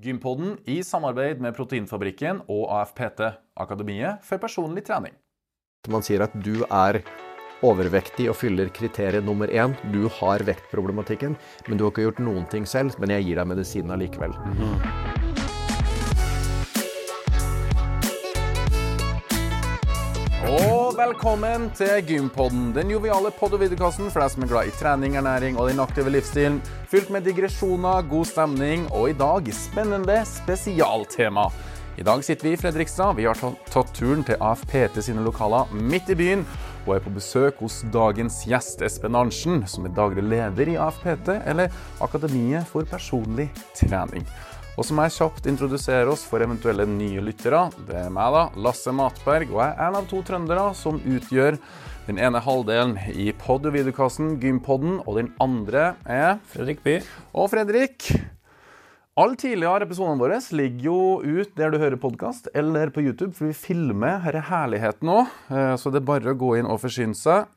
Gympodden i samarbeid med Proteinfabrikken og AFPT, Akademiet for personlig trening. Man sier at du er overvektig og fyller kriteriet nummer én. Du har vektproblematikken, men du har ikke gjort noen ting selv. Men jeg gir deg medisinen allikevel. Og velkommen til Gympodden, den joviale podd- og videokassen for deg som er glad i trening, ernæring og den aktive livsstilen. Fylt med digresjoner, god stemning og i dag spennende spesialtema. I dag sitter vi i Fredrikstad. Vi har tatt turen til AFPT sine lokaler midt i byen og er på besøk hos dagens gjest Espen Arntzen, som er daglig leder i AFPT, eller Akademiet for personlig trening. Og så må jeg kjapt introdusere oss for eventuelle nye lyttere. Det er meg, da, Lasse Matberg, og jeg er en av to trøndere som utgjør den ene halvdelen i pod- og videokassen Gympodden, og den andre er Fredrik By. Og Fredrik. Alle tidligere episodene våre ligger jo ut der du hører podkast, eller på YouTube, for vi filmer denne herligheten òg, så det er bare å gå inn og forsyne seg.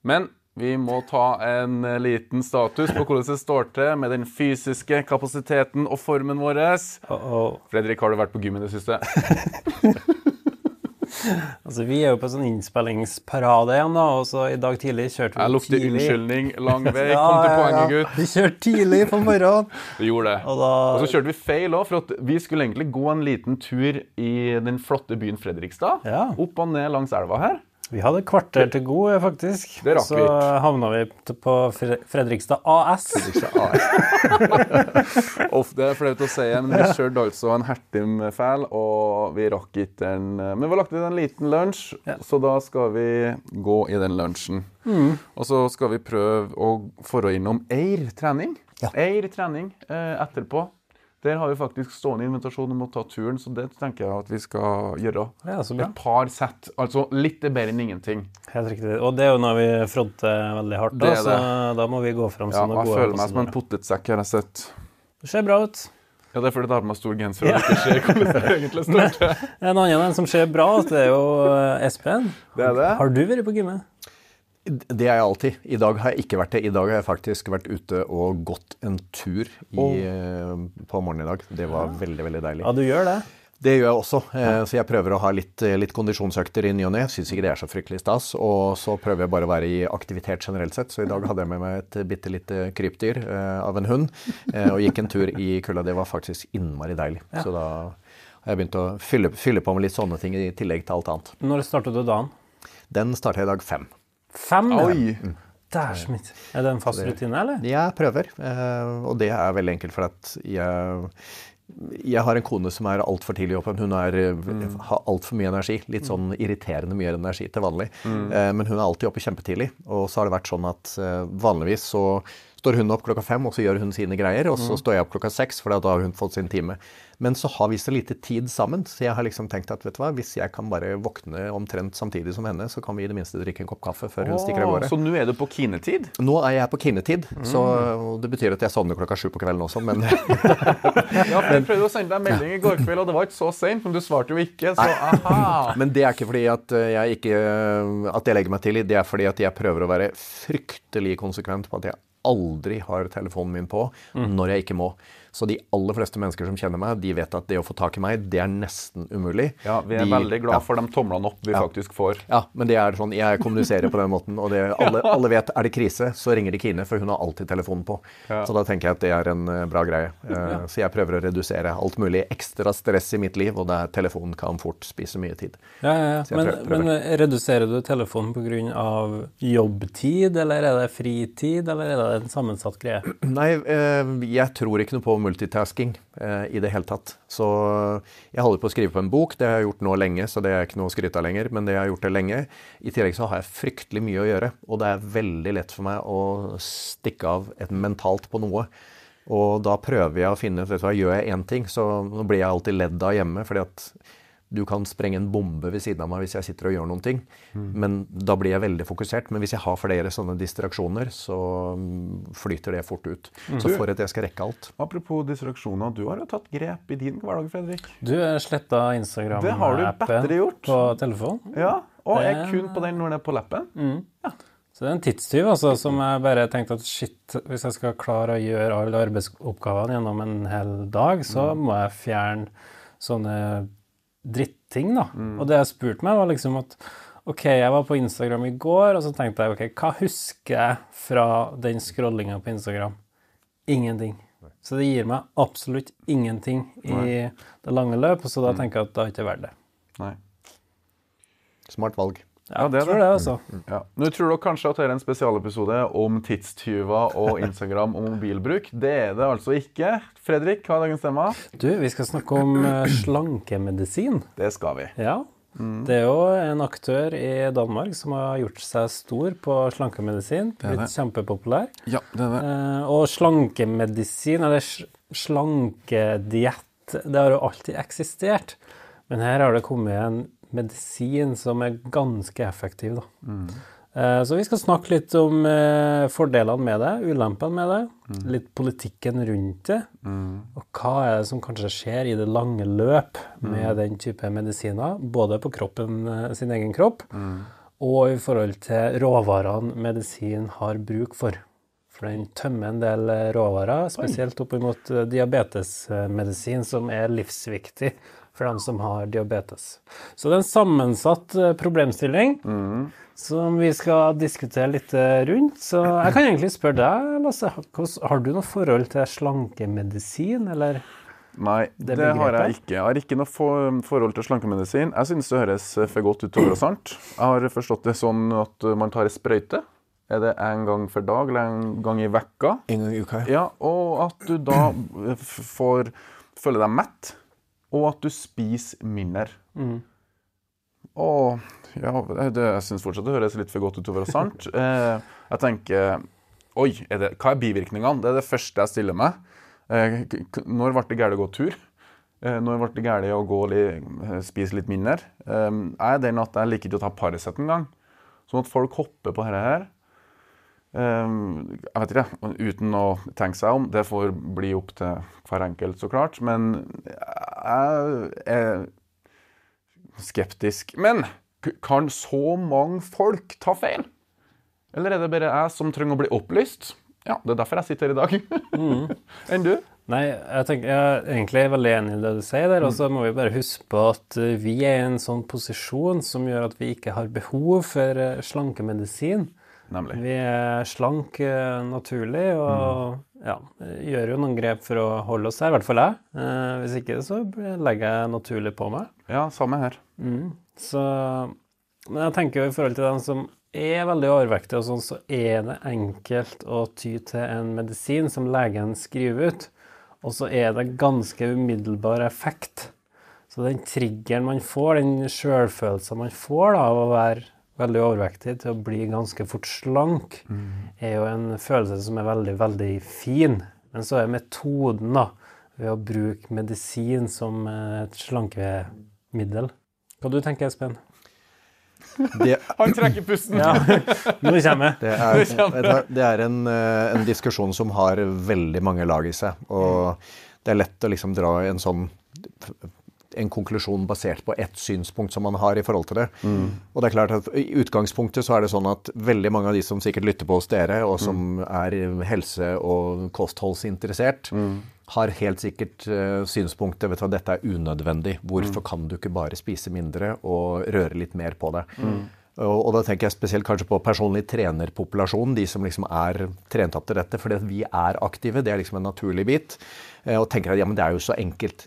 Men vi må ta en liten status på hvordan det står til med den fysiske kapasiteten og formen vår. Uh -oh. Fredrik, har du vært på gym i det siste? altså, Vi er jo på sånn innspillingsparade igjen, da, og så i dag tidlig kjørte vi Jeg lukter tidlig. unnskyldning lang vei. Kom til poenget, gutt. Vi kjørte tidlig på morgenen. Vi gjorde det. Og, da... og så kjørte vi feil òg, for vi skulle egentlig gå en liten tur i den flotte byen Fredrikstad. Ja. Opp og ned langs elva her. Vi hadde kvarter til god, faktisk. Det rakk så vi. havna vi på Fredrikstad AS. Fredrikstad AS. det er flaut å si, men vi kjørte altså en hertim-fæl, og vi rakk ikke den Men vi har lagt ut en liten lunsj, Ja. så da skal vi gå i den lunsjen. Mm. Og så skal vi prøve å få innom Eir trening. Ja. Eir trening eh, etterpå. Der har vi faktisk stående invitasjon om å ta turen, så det tenker jeg at vi skal gjøre. Ja. Et par sett. Altså litt er bedre enn ingenting. Helt riktig. Og det er jo når vi fronter veldig hardt, da, så da må vi gå fram Ja, og noen jeg føler meg som en potetsekk, har jeg sett. Det ser bra ut. Ja, det er fordi jeg har på meg stor genser og ikke ser hvordan det egentlig står til. En annen en som ser bra ut, det er jo eh, Espen. Det er det. Har du vært på gymmet? Det er jeg alltid. I dag har jeg ikke vært det. I dag har jeg faktisk vært ute og gått en tur i, oh. på morgenen i dag. Det var veldig, veldig deilig. Ja, du gjør det. Det gjør jeg også, eh, så jeg prøver å ha litt, litt kondisjonsøkter i ny og ne. Syns ikke det er så fryktelig stas. Og så prøver jeg bare å være i aktivitet generelt sett. Så i dag hadde jeg med meg et bitte lite krypdyr eh, av en hund, eh, og gikk en tur i kulda. Det var faktisk innmari deilig. Så da har jeg begynt å fylle, fylle på med litt sånne ting i tillegg til alt annet. Når startet du dagen? Den starta i dag fem. Fem? Oi! Dæsmitt. Er det en fast rutine, eller? Jeg prøver, eh, og det er veldig enkelt for at jeg jeg har en kone som er altfor tidlig oppe. Hun er, mm. har altfor mye energi. Litt sånn irriterende mye energi til vanlig. Mm. Men hun er alltid oppe kjempetidlig. Og så har det vært sånn at eh, vanligvis så står hun opp klokka fem, og så gjør hun sine greier. Og så står jeg opp klokka seks, for da har hun fått sin time. Men så har vi så lite tid sammen, så jeg har liksom tenkt at vet du hva, hvis jeg kan bare våkne omtrent samtidig som henne, så kan vi i det minste drikke en kopp kaffe før hun stikker av gårde. Så nå er du på kinetid? Nå er jeg på kinetid, så det betyr at jeg sovner klokka sju på kvelden også, men Ja, for jeg prøvde å sende deg en melding i går kveld, og det var ikke så sent, men du svarte jo ikke, så aha. Men det er ikke fordi at eh, jeg ikke At jeg legger meg til i, det er fordi at jeg prøver å være fryktelig konsekvent på at jeg aldri har telefonen min på når jeg ikke må. Så de aller fleste mennesker som kjenner meg, de vet at det å få tak i meg, det er nesten umulig. Ja, vi er de, veldig glad ja. for de tomlene opp vi faktisk får. Ja, men det er sånn, jeg kommuniserer på den måten, og det, alle, alle vet er det krise, så ringer de Kine, for hun har alltid telefonen på. Ja. Så da tenker jeg at det er en eh, bra greie. Eh, Så jeg prøver å redusere alt mulig ekstra stress i mitt liv, og der telefonen kan fort spise mye tid. Ja, ja, ja. Men, men reduserer du telefonen pga. jobbtid, eller er det fritid, eller er det en sammensatt greie? Nei, eh, jeg tror ikke noe på multitasking eh, i det hele tatt. Så jeg holder på å skrive på en bok, det har jeg gjort nå lenge, så det er ikke noe å skryte av lenger, men det har jeg gjort det lenge. I tillegg så har jeg fryktelig mye å gjøre, og det er veldig lett for meg å stikke av et mentalt på noe. Og da prøver jeg å finne hva, Gjør jeg én ting, så nå blir jeg alltid ledd av hjemme. fordi at du kan sprenge en bombe ved siden av meg hvis jeg sitter og gjør noen ting. Men da blir jeg veldig fokusert. Men hvis jeg har flere sånne distraksjoner, så mm, flyter det fort ut. Så for at jeg skal rekke alt. Apropos distraksjoner, du har jo tatt grep i din hverdag, Fredrik. Du sletta Instagram-appen på telefonen. Ja, og jeg er kun på den når den er på lappen. Så det er en tidstyv altså, som jeg bare tenkte at shit, hvis jeg skal klare å gjøre alle arbeidsoppgavene gjennom en hel dag, så må jeg fjerne sånne dritting, da. Og det jeg spurte meg, var liksom at OK, jeg var på Instagram i går, og så tenkte jeg OK, hva husker jeg fra den scrollinga på Instagram? Ingenting. Så det gir meg absolutt ingenting i det lange løp, så da tenker jeg at da er ikke verdt det. Nei. Smart valg. Ja, det tror det. det, altså. Ja. Nå tror dere kanskje at dette er en spesialepisode om tidstyver og Instagram og mobilbruk. Det er det altså ikke. Fredrik, hva er dagens tema? Du, vi skal snakke om eh, slankemedisin. Det skal vi. Ja. Det er jo en aktør i Danmark som har gjort seg stor på slankemedisin. er Blitt det. kjempepopulær. Ja, det er det. Eh, og slankemedisin, eller sl- slankediett, det har jo alltid eksistert. Men her har det kommet en medisin som er ganske effektiv, da. Mm. så vi skal snakke litt om eh, fordelene med det, ulempene med det, litt politikken rundt det, og hva er det som kanskje skjer i det lange løp med den type medisiner, både på kroppen, eh, sin egen kropp, og i forhold til råvarene medisin har bruk for. For den tømmer en del eh, råvarer, spesielt opp mot eh, diabetesmedisin, som er livsviktig for dem som har diabetes. Så det er en sammensatt problemstilling problemstilling som vi skal diskutere litt eh, rundt. Så jeg kan egentlig spørre deg, Lasse, har du noe forhold til slankemedisin, eller? Nei, Det det, har jeg ikke. Jeg har ikke noe for, forhold til slankemedisin. Jeg synes det høres for godt ut til å være sant. Jeg har forstått det sånn at man tar en sprøyte. Er det en gang for dag eller en gang i vekka? En gang i uka. Ja, og at du da får føle deg mett, og at du spiser mindre. Og ja, det, jeg syns fortsatt det høres litt for godt ut til å være sant. Eh, jeg tenker Oi, er det, hva er bivirkningene? Det er det første jeg stiller meg. Eh, når ble det galt å gå tur? Eh, når ble det galt å gå li, eh, spise litt mindre? Eh, jeg er den at jeg liker ikke å ta Paracet engang. Sånn at folk hopper på dette her. Eh, jeg vet ikke, uten å tenke seg om. Det får bli opp til hver enkelt, så klart. Men jeg er skeptisk. Men kan så mange folk ta feil? Eller er det bare jeg som trenger å bli opplyst? Ja, det er derfor jeg sitter her i dag. Enn du? Nei, jeg, tenker, jeg er egentlig veldig enig i det du sier der. Og så må vi bare huske på at vi er i en sånn posisjon som gjør at vi ikke har behov for eh, slankemedisin. Nemlig. Vi er slank eh, naturlig og ja, gjør jo noen grep for å holde oss her, i hvert fall jeg. Eh, hvis ikke så legger jeg naturlig på meg. Ja, samme her. Så, men jeg tenker jo i forhold til dem som er veldig overvektige, og sånn, så er det enkelt å ty til en medisin som legen skriver ut, og så er det ganske umiddelbar effekt. Så den triggeren man får, den sjølfølelsen man får da, av å være veldig overvektig til å bli ganske fort slank, er jo en følelse som er veldig, veldig fin. Men så er metoden da, ved å bruke medisin som eh, et slankemiddel. Hva du tenker Espen? Det, Han trekker pusten! Ja, nå kommer det er, du det er en, eh, en diskusjon som har veldig mange lag i seg. Og det er lett å liksom dra en sånn en konklusjon basert på ett synspunkt som man har i forhold til det. Og det er klart at I utgangspunktet så er det sånn at veldig mange av de som sikkert lytter på hos dere, og som er helse- og kostholdsinteressert, har helt sikkert uh, synspunktet vet du hva, dette er unødvendig. Hvorfor kan du ikke bare spise mindre og røre litt mer på det? Og da tenker jeg spesielt kanskje på personlig trenerpopulasjon, de som liksom er trent opp til dette. Fordi vi er aktive, det er liksom en naturlig bit. Eh, og tenker at ja, men det er jo så enkelt.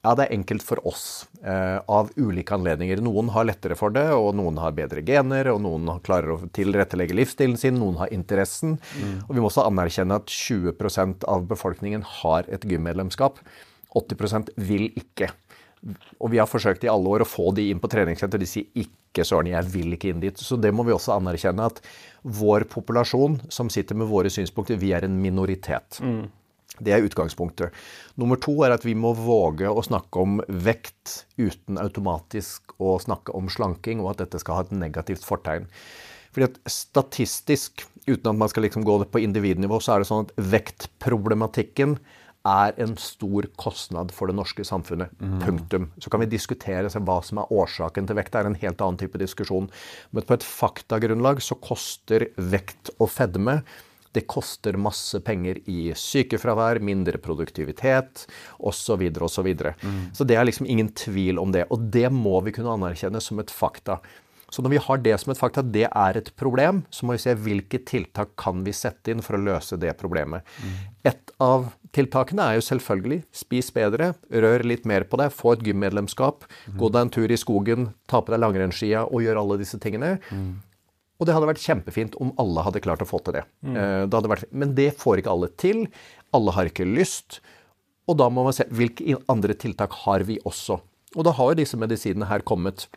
Ja, det er enkelt for oss eh, av ulike anledninger. Noen har lettere for det, og noen har bedre gener, og noen klarer å tilrettelegge livsstilen sin, noen har interessen. Og vi må også anerkjenne at 20% av befolkningen har et gymmedlemskap. 80% vil ikke. Og vi har forsøkt i alle år å få de inn på treningssenter. De sier ikke søren, jeg vil ikke inn dit. Så det må vi også anerkjenne at vår populasjon som sitter med våre synspunkter, vi er en minoritet. Det er utgangspunktet. Nummer to er at vi må våge å snakke om vekt uten automatisk å snakke om slanking, og at dette skal ha et negativt fortegn. Fordi at Statistisk, uten at man skal liksom gå på individnivå, så er det sånn at vektproblematikken er en stor kostnad for det norske samfunnet. Punktum. Så kan vi diskutere hva som er årsaken til vekt. Det er en helt annen type diskusjon. Men på et faktagrunnlag så koster vekt og fedme det koster masse penger i sykefravær, mindre produktivitet osv. osv. Så, videre. mm. så det er liksom ingen tvil om det. Og det må vi kunne anerkjenne som et fakta. Så når vi har det som et fakta, det er et problem, så må vi se hvilke tiltak kan vi sette inn for å løse det problemet. Mm. Et av tiltakene er jo selvfølgelig spis bedre, rør litt mer på deg, få et gymmedlemskap, mm. gå deg en tur i skogen, ta på deg langrennsskia og gjør alle disse tingene. Mm. Og det hadde vært kjempefint om alle hadde klart å få til det. Mm. Eh, det vært, men det får ikke alle til. Alle har ikke lyst. Og da må man se hvilke andre tiltak har vi også. Og da har jo disse medisinene her kommet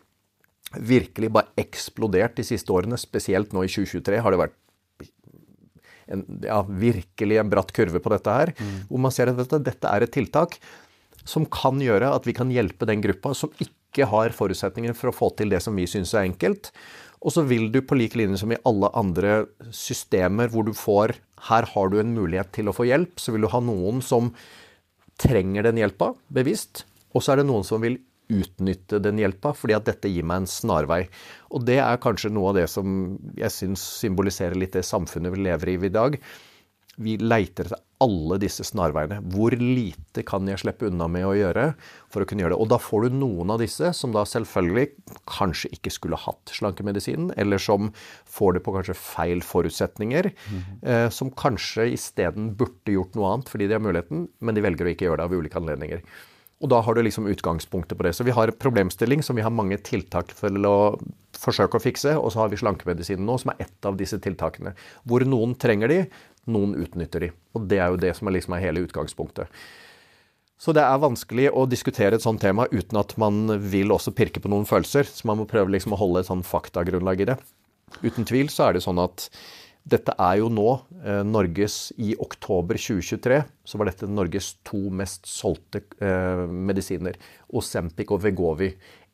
virkelig bare eksplodert de siste årene. Spesielt nå i 2023 har det vært en, ja, virkelig en bratt kurve på dette her. Mm. Hvor man ser at dette, dette er et tiltak som kan gjøre at vi kan hjelpe den gruppa som ikke har forutsetninger for å få til det som vi syns er enkelt. Og så vil du på lik linje som i alle andre systemer hvor du får Her har du en mulighet til å få hjelp. Så vil du ha noen som trenger den hjelpa bevisst. Og så er det noen som vil utnytte den hjelpa, fordi at dette gir meg en snarvei. Og det er kanskje noe av det som jeg syns symboliserer litt det samfunnet vi lever i i dag. Vi leiter etter alle disse snarveiene. Hvor lite kan jeg slippe unna med å gjøre for å kunne gjøre det? Og da får du noen av disse som da selvfølgelig kanskje ikke skulle hatt slankemedisinen, eller som får det på kanskje feil forutsetninger, mm. eh, som kanskje isteden burde gjort noe annet fordi de har muligheten, men de velger å ikke gjøre det av ulike anledninger. Og da har du liksom utgangspunktet på det. Så vi har en problemstilling som vi har mange tiltak for å forsøke å fikse, og så har vi slankemedisinen nå, som er ett av disse tiltakene. Hvor noen trenger de, noen utnytter de. Og det er jo det som er liksom hele utgangspunktet. Så det er vanskelig å diskutere et sånt tema uten at man vil også pirke på noen følelser. Så man må prøve liksom å holde et sånn faktagrunnlag i det. Uten tvil så er det sånn at dette er jo nå eh, Norges I oktober 2023 så var dette Norges to mest solgte eh, medisiner. Osempic og Vegovi.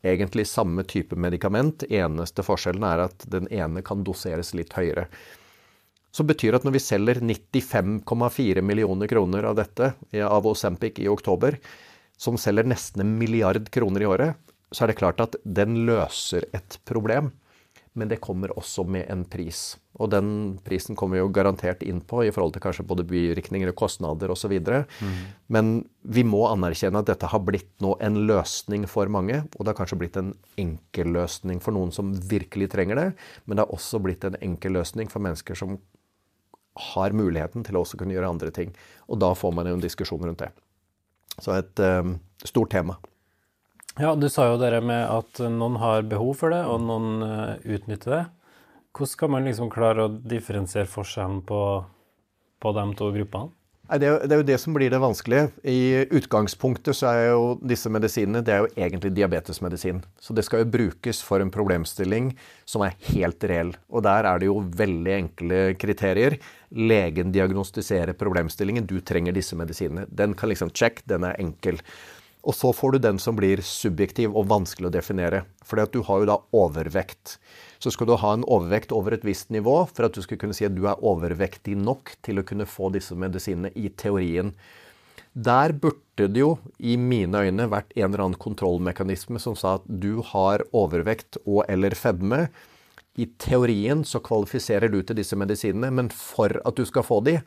Egentlig samme type medikament. Eneste forskjellen er at den ene kan doseres litt høyere. Så betyr at når vi selger 95,4 millioner kroner av dette, av Osempic i oktober, som selger nesten en milliard kroner i året, så er det klart at den løser et problem men det kommer også med en pris. Og den prisen kommer vi jo garantert inn på i forhold til kanskje både bivirkninger og kostnader osv. Mm. Men vi må anerkjenne at dette har blitt nå en løsning for mange. Og det har kanskje blitt en enkel løsning for noen som virkelig trenger det. Men det har også blitt en enkel løsning for mennesker som har muligheten til å også kunne gjøre andre ting. Og da får man jo en diskusjon rundt det. Så et um, stort tema. Ja, du sa jo det med at noen har behov for det, og noen uh, utnytter det. Hvordan skal man liksom klare å differensiere forskjellen på, på de to gruppene? Det er, jo, det som blir det vanskelige. I utgangspunktet så er jo disse medisinene det er jo egentlig diabetesmedisin. Så det skal jo brukes for en problemstilling som er helt reell. Og der er det jo veldig enkle kriterier. Legen diagnostiserer problemstillingen. Du trenger disse medisinene. Den kan liksom check, den er enkel. Og så får du den som blir subjektiv og vanskelig å definere. At du har jo da overvekt. Så skal du ha en overvekt over et visst nivå for at du skal kunne si at du er overvektig nok til å kunne få disse medisinene i teorien. Der burde det jo i mine øyne vært en eller annen kontrollmekanisme som sa at du har overvekt og eller fedme. I teorien så kvalifiserer du til disse medisinene, men for at du skal få de,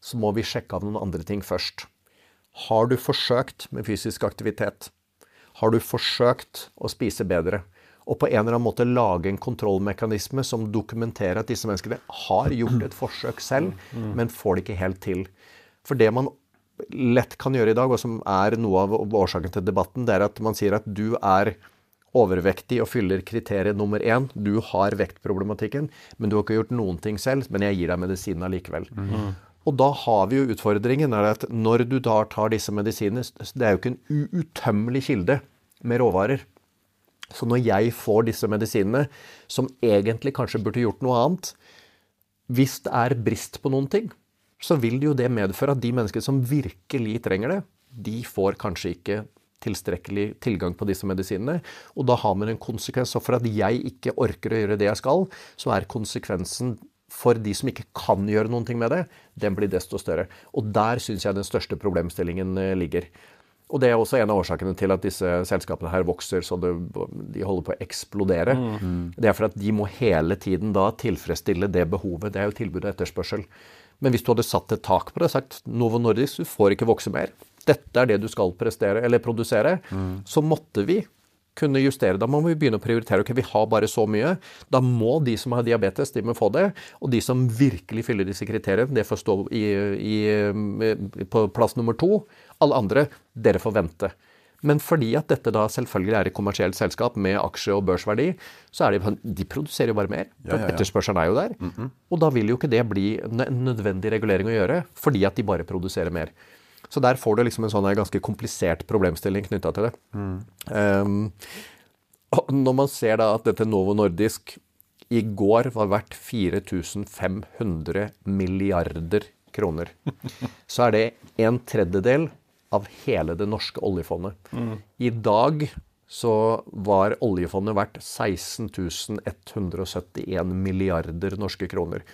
så må vi sjekke av noen andre ting først. Har du forsøkt med fysisk aktivitet? Har du forsøkt å spise bedre? Og på en eller annen måte lage en kontrollmekanisme som dokumenterer at disse menneskene har gjort et forsøk selv, men får det ikke helt til. For det man lett kan gjøre i dag, og som er noe av årsaken til debatten, det er at man sier at du er overvektig og fyller kriteriet nummer én. Du har vektproblematikken, men du har ikke gjort noen ting selv. Men jeg gir deg medisinen allikevel. Mm. Og da har vi jo utfordringen er at når du da tar disse medisinene Det er jo ikke en utømmelig kilde med råvarer. Så når jeg får disse medisinene, som egentlig kanskje burde gjort noe annet Hvis det er brist på noen ting, så vil det jo det medføre at de menneskene som virkelig trenger det, de får kanskje ikke tilstrekkelig tilgang på disse medisinene. Og da har man en konsekvens. Og for at jeg ikke orker å gjøre det jeg skal, så er konsekvensen for de som ikke kan gjøre noen ting med det, den blir desto større. Og der syns jeg den største problemstillingen eh, ligger. Og det er også en av årsakene til at disse selskapene her vokser så det, de holder på å eksplodere. Mm. Det er for at de må hele tiden da tilfredsstille det behovet. Det er jo tilbud og etterspørsel. Men hvis du hadde satt et tak på det og sagt Novo Nordisk, du får ikke vokse mer. Dette er det du skal prestere, eller produsere. Mm. Så måtte vi kunne justere. Da må vi begynne å prioritere. Ok, vi har bare så mye. Da må de som har diabetes, de må få det. Og de som virkelig fyller disse kriteriene, det får stå i, i, på plass nummer to. Alle andre, dere får vente. Men fordi at dette da selvfølgelig er et kommersielt selskap med aksje- og børsverdi, så er det, de produserer jo bare mer. Ja, ja, ja. Etterspørselen er jo der. Mm -hmm. Og da vil jo ikke det bli en nødvendig regulering å gjøre, fordi at de bare produserer mer. Så der får du liksom en sånn ganske komplisert problemstilling knytta til det. Mm. Um, når man ser da at dette Novo Nordisk i går var verdt 4500 milliarder kroner, så er det en tredjedel av hele det norske oljefondet. Mm. I dag så var oljefondet verdt 16 171 milliarder norske kroner.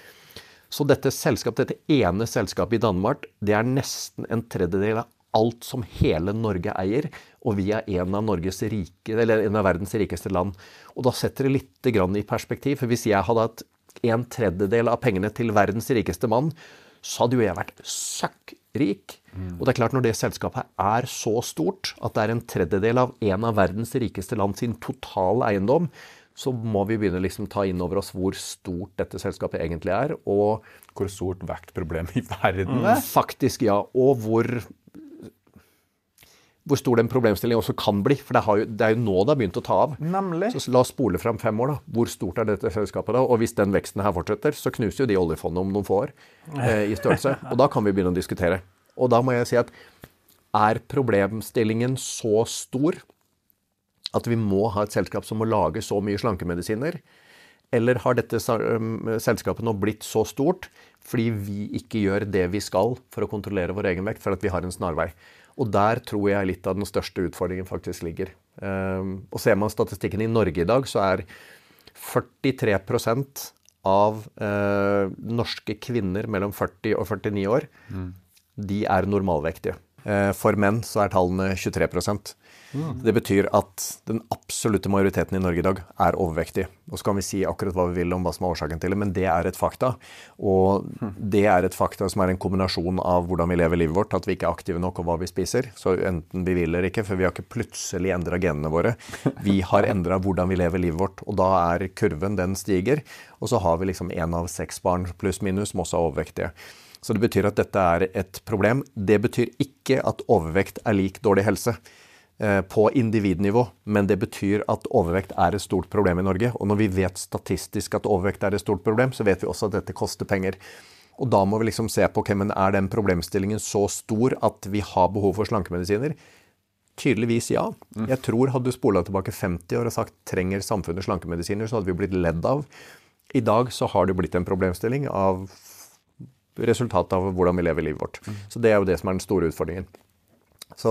Så dette selskapet, dette ene selskapet i Danmark, det er nesten en tredjedel av alt som hele Norge eier. Og vi er en av, rike, en av verdens rikeste land. Og da setter det litt i perspektiv. For hvis jeg hadde hatt en tredjedel av pengene til verdens rikeste mann, så hadde jo jeg vært søkkrik. Mm. Og det er klart, når det selskapet er så stort at det er en tredjedel av en av verdens rikeste land sin totale eiendom, så må vi begynne liksom ta inn over oss hvor stort dette selskapet egentlig er. Og hvor stort vektproblem i verden er. Mm, faktisk, ja. Og hvor, hvor stor den problemstillingen også kan bli. For det, jo, det, er jo nå det har begynt å ta av. Nemlig. Så la oss spole fram fem år. da. Hvor stort er dette selskapet da? Og hvis den veksten her fortsetter, så knuser jo de oljefondene om noen få år eh, i størrelse. Og da kan vi begynne å diskutere. Og da må jeg si at er problemstillingen så stor at vi må ha et selskap som må lage så mye slankemedisiner? Eller har dette selskapet nå blitt så stort fordi vi ikke gjør det vi skal for å kontrollere vår egen vekt, for at vi har en snarvei? Og der tror jeg litt av den største utfordringen faktisk ligger. Og ser man statistikken i Norge i dag, så er 43 av eh, norske kvinner mellom 40 og 49 år, mm. de er normalvektige. Eh, for menn så er tallene 23 det betyr at den absolutte majoriteten i Norge i dag er overvektig. Og så kan vi si akkurat hva vi vil om hva som er årsaken til det, men det er et fakta. Og det er et fakta som er en kombinasjon av hvordan vi lever livet vårt, at vi ikke er aktive nok og hva vi spiser. Så enten vi vil eller ikke, for vi har ikke plutselig endra genene våre. Vi har endra hvordan vi lever livet vårt, og da er kurven, den stiger. Og så har vi liksom én av seks barn pluss minus som også er overvektige. Så det betyr at dette er et problem. Det betyr ikke at overvekt er lik dårlig helse. Eh, på individnivå, men det betyr at overvekt er et stort problem i Norge. Og når vi vet statistisk at overvekt er et stort problem, så vet vi også at dette koster penger. Og da må vi liksom se på okay, men er den problemstillingen så stor at vi har behov for slankemedisiner. Tydeligvis ja. Mm. Jeg tror Hadde du spola tilbake 50 år og sagt trenger samfunnet slankemedisiner, så hadde vi blitt ledd av. I dag så har det blitt en problemstilling av resultatet av hvordan vi lever livet vårt. Mm. Så det er jo det som er den store utfordringen. Så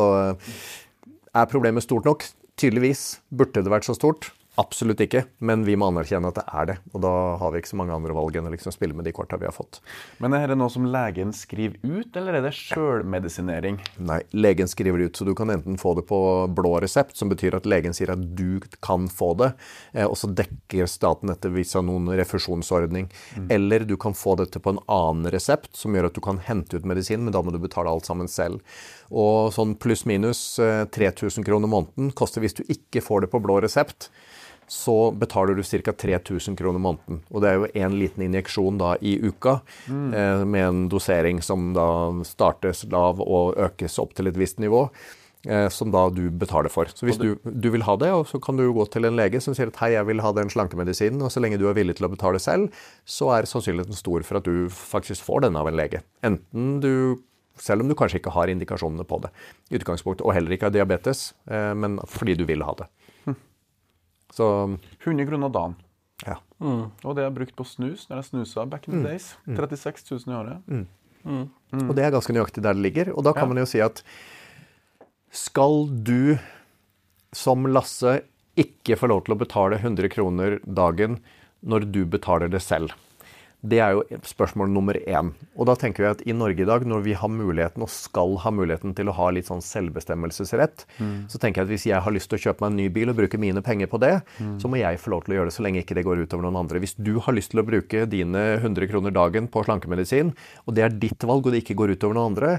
er problemet stort nok? Tydeligvis. Burde det vært så stort? Absolutt ikke, men vi må anerkjenne at det er det. Og da har vi ikke så mange andre valg enn å liksom spille med de korta vi har fått. Men er det noe som legen skriver ut, eller er det sjølmedisinering? Nei, legen skriver det ut, så du kan enten få det på blå resept, som betyr at legen sier at du kan få det, eh, og så dekker staten dette av noen refusjonsordning. Mm. Eller du kan få dette på en annen resept, som gjør at du kan hente ut medisin, men da må du betale alt sammen selv. Og sånn pluss-minus 3000 eh, kroner måneden koster hvis du ikke får det på blå resept så betaler du ca. 3000 kroner måneden. Og det er jo én liten injeksjon da i uka mm. eh, med en dosering som da startes lav og økes opp til et visst nivå. Eh, som da du betaler for. Så hvis du, du, vil ha det, så kan du gå til en lege som sier at hei, jeg vil ha den slankemedisinen, og så lenge du er villig til å betale selv, så er sannsynligheten stor for at du faktisk får den av en lege. Enten du selv om du kanskje ikke har indikasjonene på det utgangspunktet, og heller ikke har diabetes, eh, men fordi du vil ha det. Så 100 kroner dagen. Ja. Mm. Og det er brukt på snus når jeg snusa back in the mm. days. 36 mm. 000 i året. Mm. mm. Og det er ganske nøyaktig der det ligger. Og da kan ja. man jo si at skal du som Lasse ikke få lov til å betale 100 kroner dagen når du betaler det selv? Det er jo spørsmål nummer én. Og da tenker vi at i Norge i dag, når vi har muligheten og skal ha muligheten til å ha litt sånn selvbestemmelsesrett, mm. så tenker jeg at hvis jeg har lyst til å kjøpe meg en ny bil og bruke mine penger på det, mm. så må jeg få lov til å gjøre det så lenge ikke det går utover noen andre. Hvis du har lyst til å bruke dine 100 kroner dagen på slankemedisin, og det er ditt valg og det ikke går utover noen andre,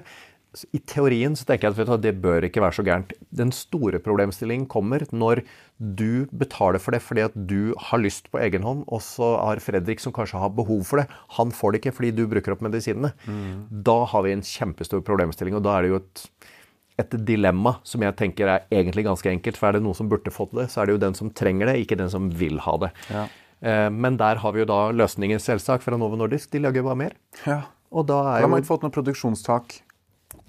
i teorien så tenker jeg at det bør ikke være så gærent. Den store problemstillingen kommer når du betaler for det fordi at du har lyst på egen hånd, og så har Fredrik, som kanskje har behov for det, han får det ikke fordi du bruker opp medisinene. Mm. Da har vi en kjempestor problemstilling, og da er det jo et, et dilemma som jeg tenker er egentlig ganske enkelt. For er det noen som burde fått det, så er det jo den som trenger det, ikke den som vil ha det. Ja. Eh, men der har vi jo da løsningen, selvsagt, fra Novo Nordisk. De lager jo bare mer. Ja. Og da er jo... De har ikke fått noe produksjonstak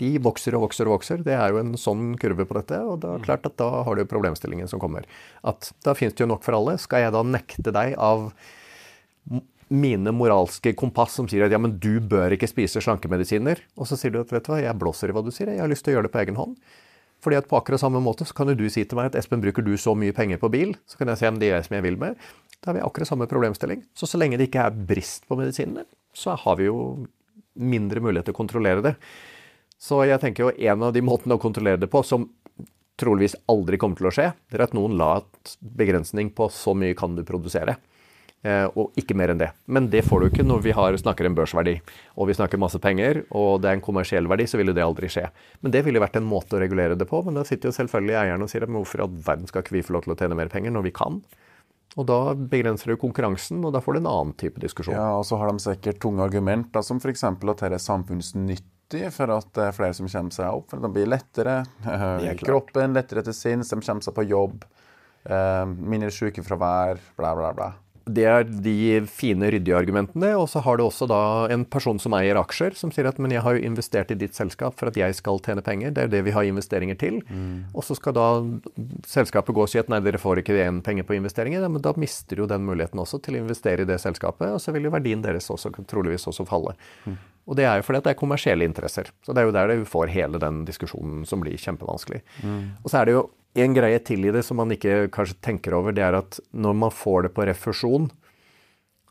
de vokser og vokser og vokser. Det er jo en sånn kurve på dette. Og da, er klart at da har du problemstillingen som kommer. At da finnes det jo nok for alle. Skal jeg da nekte deg av mine moralske kompass som sier at ja, men du bør ikke spise slankemedisiner. Og så sier du at vet du hva, jeg blåser i hva du sier, jeg har lyst til å gjøre det på egen hånd. Fordi at på akkurat samme måte så kan jo du si til meg at Espen, bruker du så mye penger på bil? Så kan jeg si om det er jeg som jeg vil med. Da har vi akkurat samme problemstilling. Så så lenge det ikke er brist på medisinene, så har vi jo mindre mulighet til å kontrollere det. Så jeg tenker jo en av de måtene å kontrollere det på, som troligvis aldri kommer til å skje, det er at noen la et begrensning på så mye kan du produsere. Eh, og ikke mer enn det. Men det får du ikke når vi har, snakker en børsverdi og vi snakker masse penger, og det er en kommersiell verdi, så vil det aldri skje. Men det ville vært en måte å regulere det på. Men da sitter jo selvfølgelig eierne og sier at hvorfor i all verden skal ikke vi få lov til å tjene mer penger når vi kan? Og da begrenser du konkurransen, og da får du en annen type diskusjon. Ja, og så har de sikkert tunge argumenter, som f.eks. at dette er samfunnsnytt nyttig for at det er flere som kommer seg opp. For de blir lettere i eh, kroppen, lettere til sinns, de kommer seg på jobb. Eh, mindre sykefravær, bla, bla, bla. Det er de fine, ryddige argumentene. Og så har du også da en person som eier aksjer, som sier at men jeg har jo investert i ditt selskap for at jeg skal tjene penger. Det er det vi har investeringer til. Mm. Og så skal da selskapet gå og si at nei, dere får ikke igjen penger på investeringer. Men da mister du den muligheten også til å investere i det selskapet. Og så vil jo verdien deres også troligvis også falle. Mm. Og det er jo fordi at det er kommersielle interesser. Så det er jo der du får hele den diskusjonen som blir kjempevanskelig. Mm. Og så er det jo en greie til i det som man ikke kanskje tenker over, det er at når man får det på refusjon,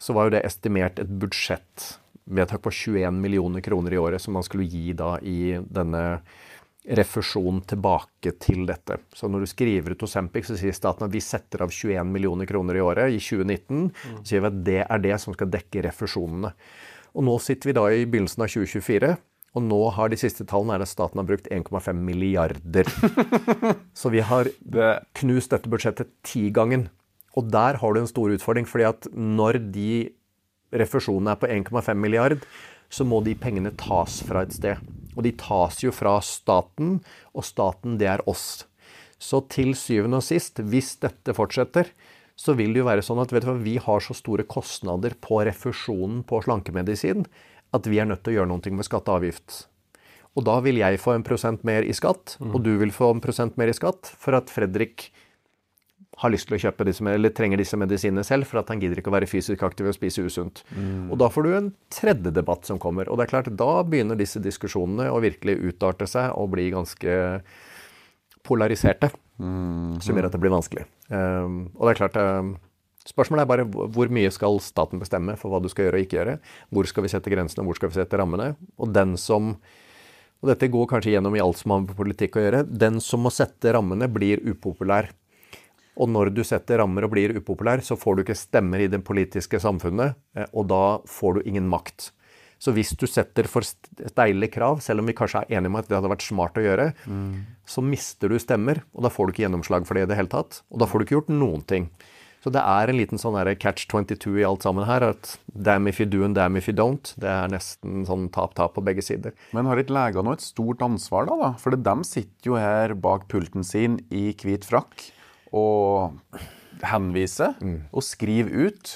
så var jo det estimert et budsjettvedtak på 21 millioner kroner i året som man skulle gi da i denne refusjonen tilbake til dette. Så når du skriver ut Osempic, Sempic, så sier staten at vi setter av 21 millioner kroner i året i 2019. Mm. Så sier vi at det er det som skal dekke refusjonene. Og nå sitter vi da i begynnelsen av 2024. Og nå har de siste tallene er at staten har brukt 1,5 milliarder. Så vi har knust dette budsjettet tigangen. Og der har du en stor utfordring. fordi at når de refusjonene er på 1,5 milliard, så må de pengene tas fra et sted. Og de tas jo fra staten, og staten det er oss. Så til syvende og sist, hvis dette fortsetter, så vil det jo være sånn at hva, vi har så store kostnader på refusjonen på slankemedisin at vi er nødt til å gjøre noe med skatte og avgift. Og da vil jeg få en prosent mer i skatt, mm. og du vil få en prosent mer i skatt for at Fredrik har lyst til å kjøpe disse, eller trenger disse medisinene selv for at han gidder ikke å være fysisk aktiv og spise usunt. Mm. Og da får du en tredje debatt som kommer. Og det er klart, da begynner disse diskusjonene å virkelig utarte seg og bli ganske polariserte. Mm. Som gjør at det blir vanskelig. Um, og det er klart um, Spørsmålet er bare hvor mye skal staten bestemme for hva du skal gjøre og ikke gjøre. Hvor skal vi sette grensene, hvor skal vi sette rammene. Og den som og dette går kanskje gjennom i alt som har med politikk å gjøre. Den som må sette rammene, blir upopulær. Og når du setter rammer og blir upopulær, så får du ikke stemmer i det politiske samfunnet, eh, og da får du ingen makt. Så hvis du setter for steile krav, selv om vi kanskje er enige om at det hadde vært smart å gjøre, mm. så mister du stemmer, og da får du ikke gjennomslag for det i det hele tatt. Og da får du ikke gjort noen ting. Så det er en liten sånn catch 22 i alt sammen her. At damn if you do and damn if you don't. Det er nesten sånn tap-tap på begge sider. Men har ikke legene et stort ansvar, da? da? For de sitter jo her bak pulten sin i hvit frakk og henviser mm. og skriver ut.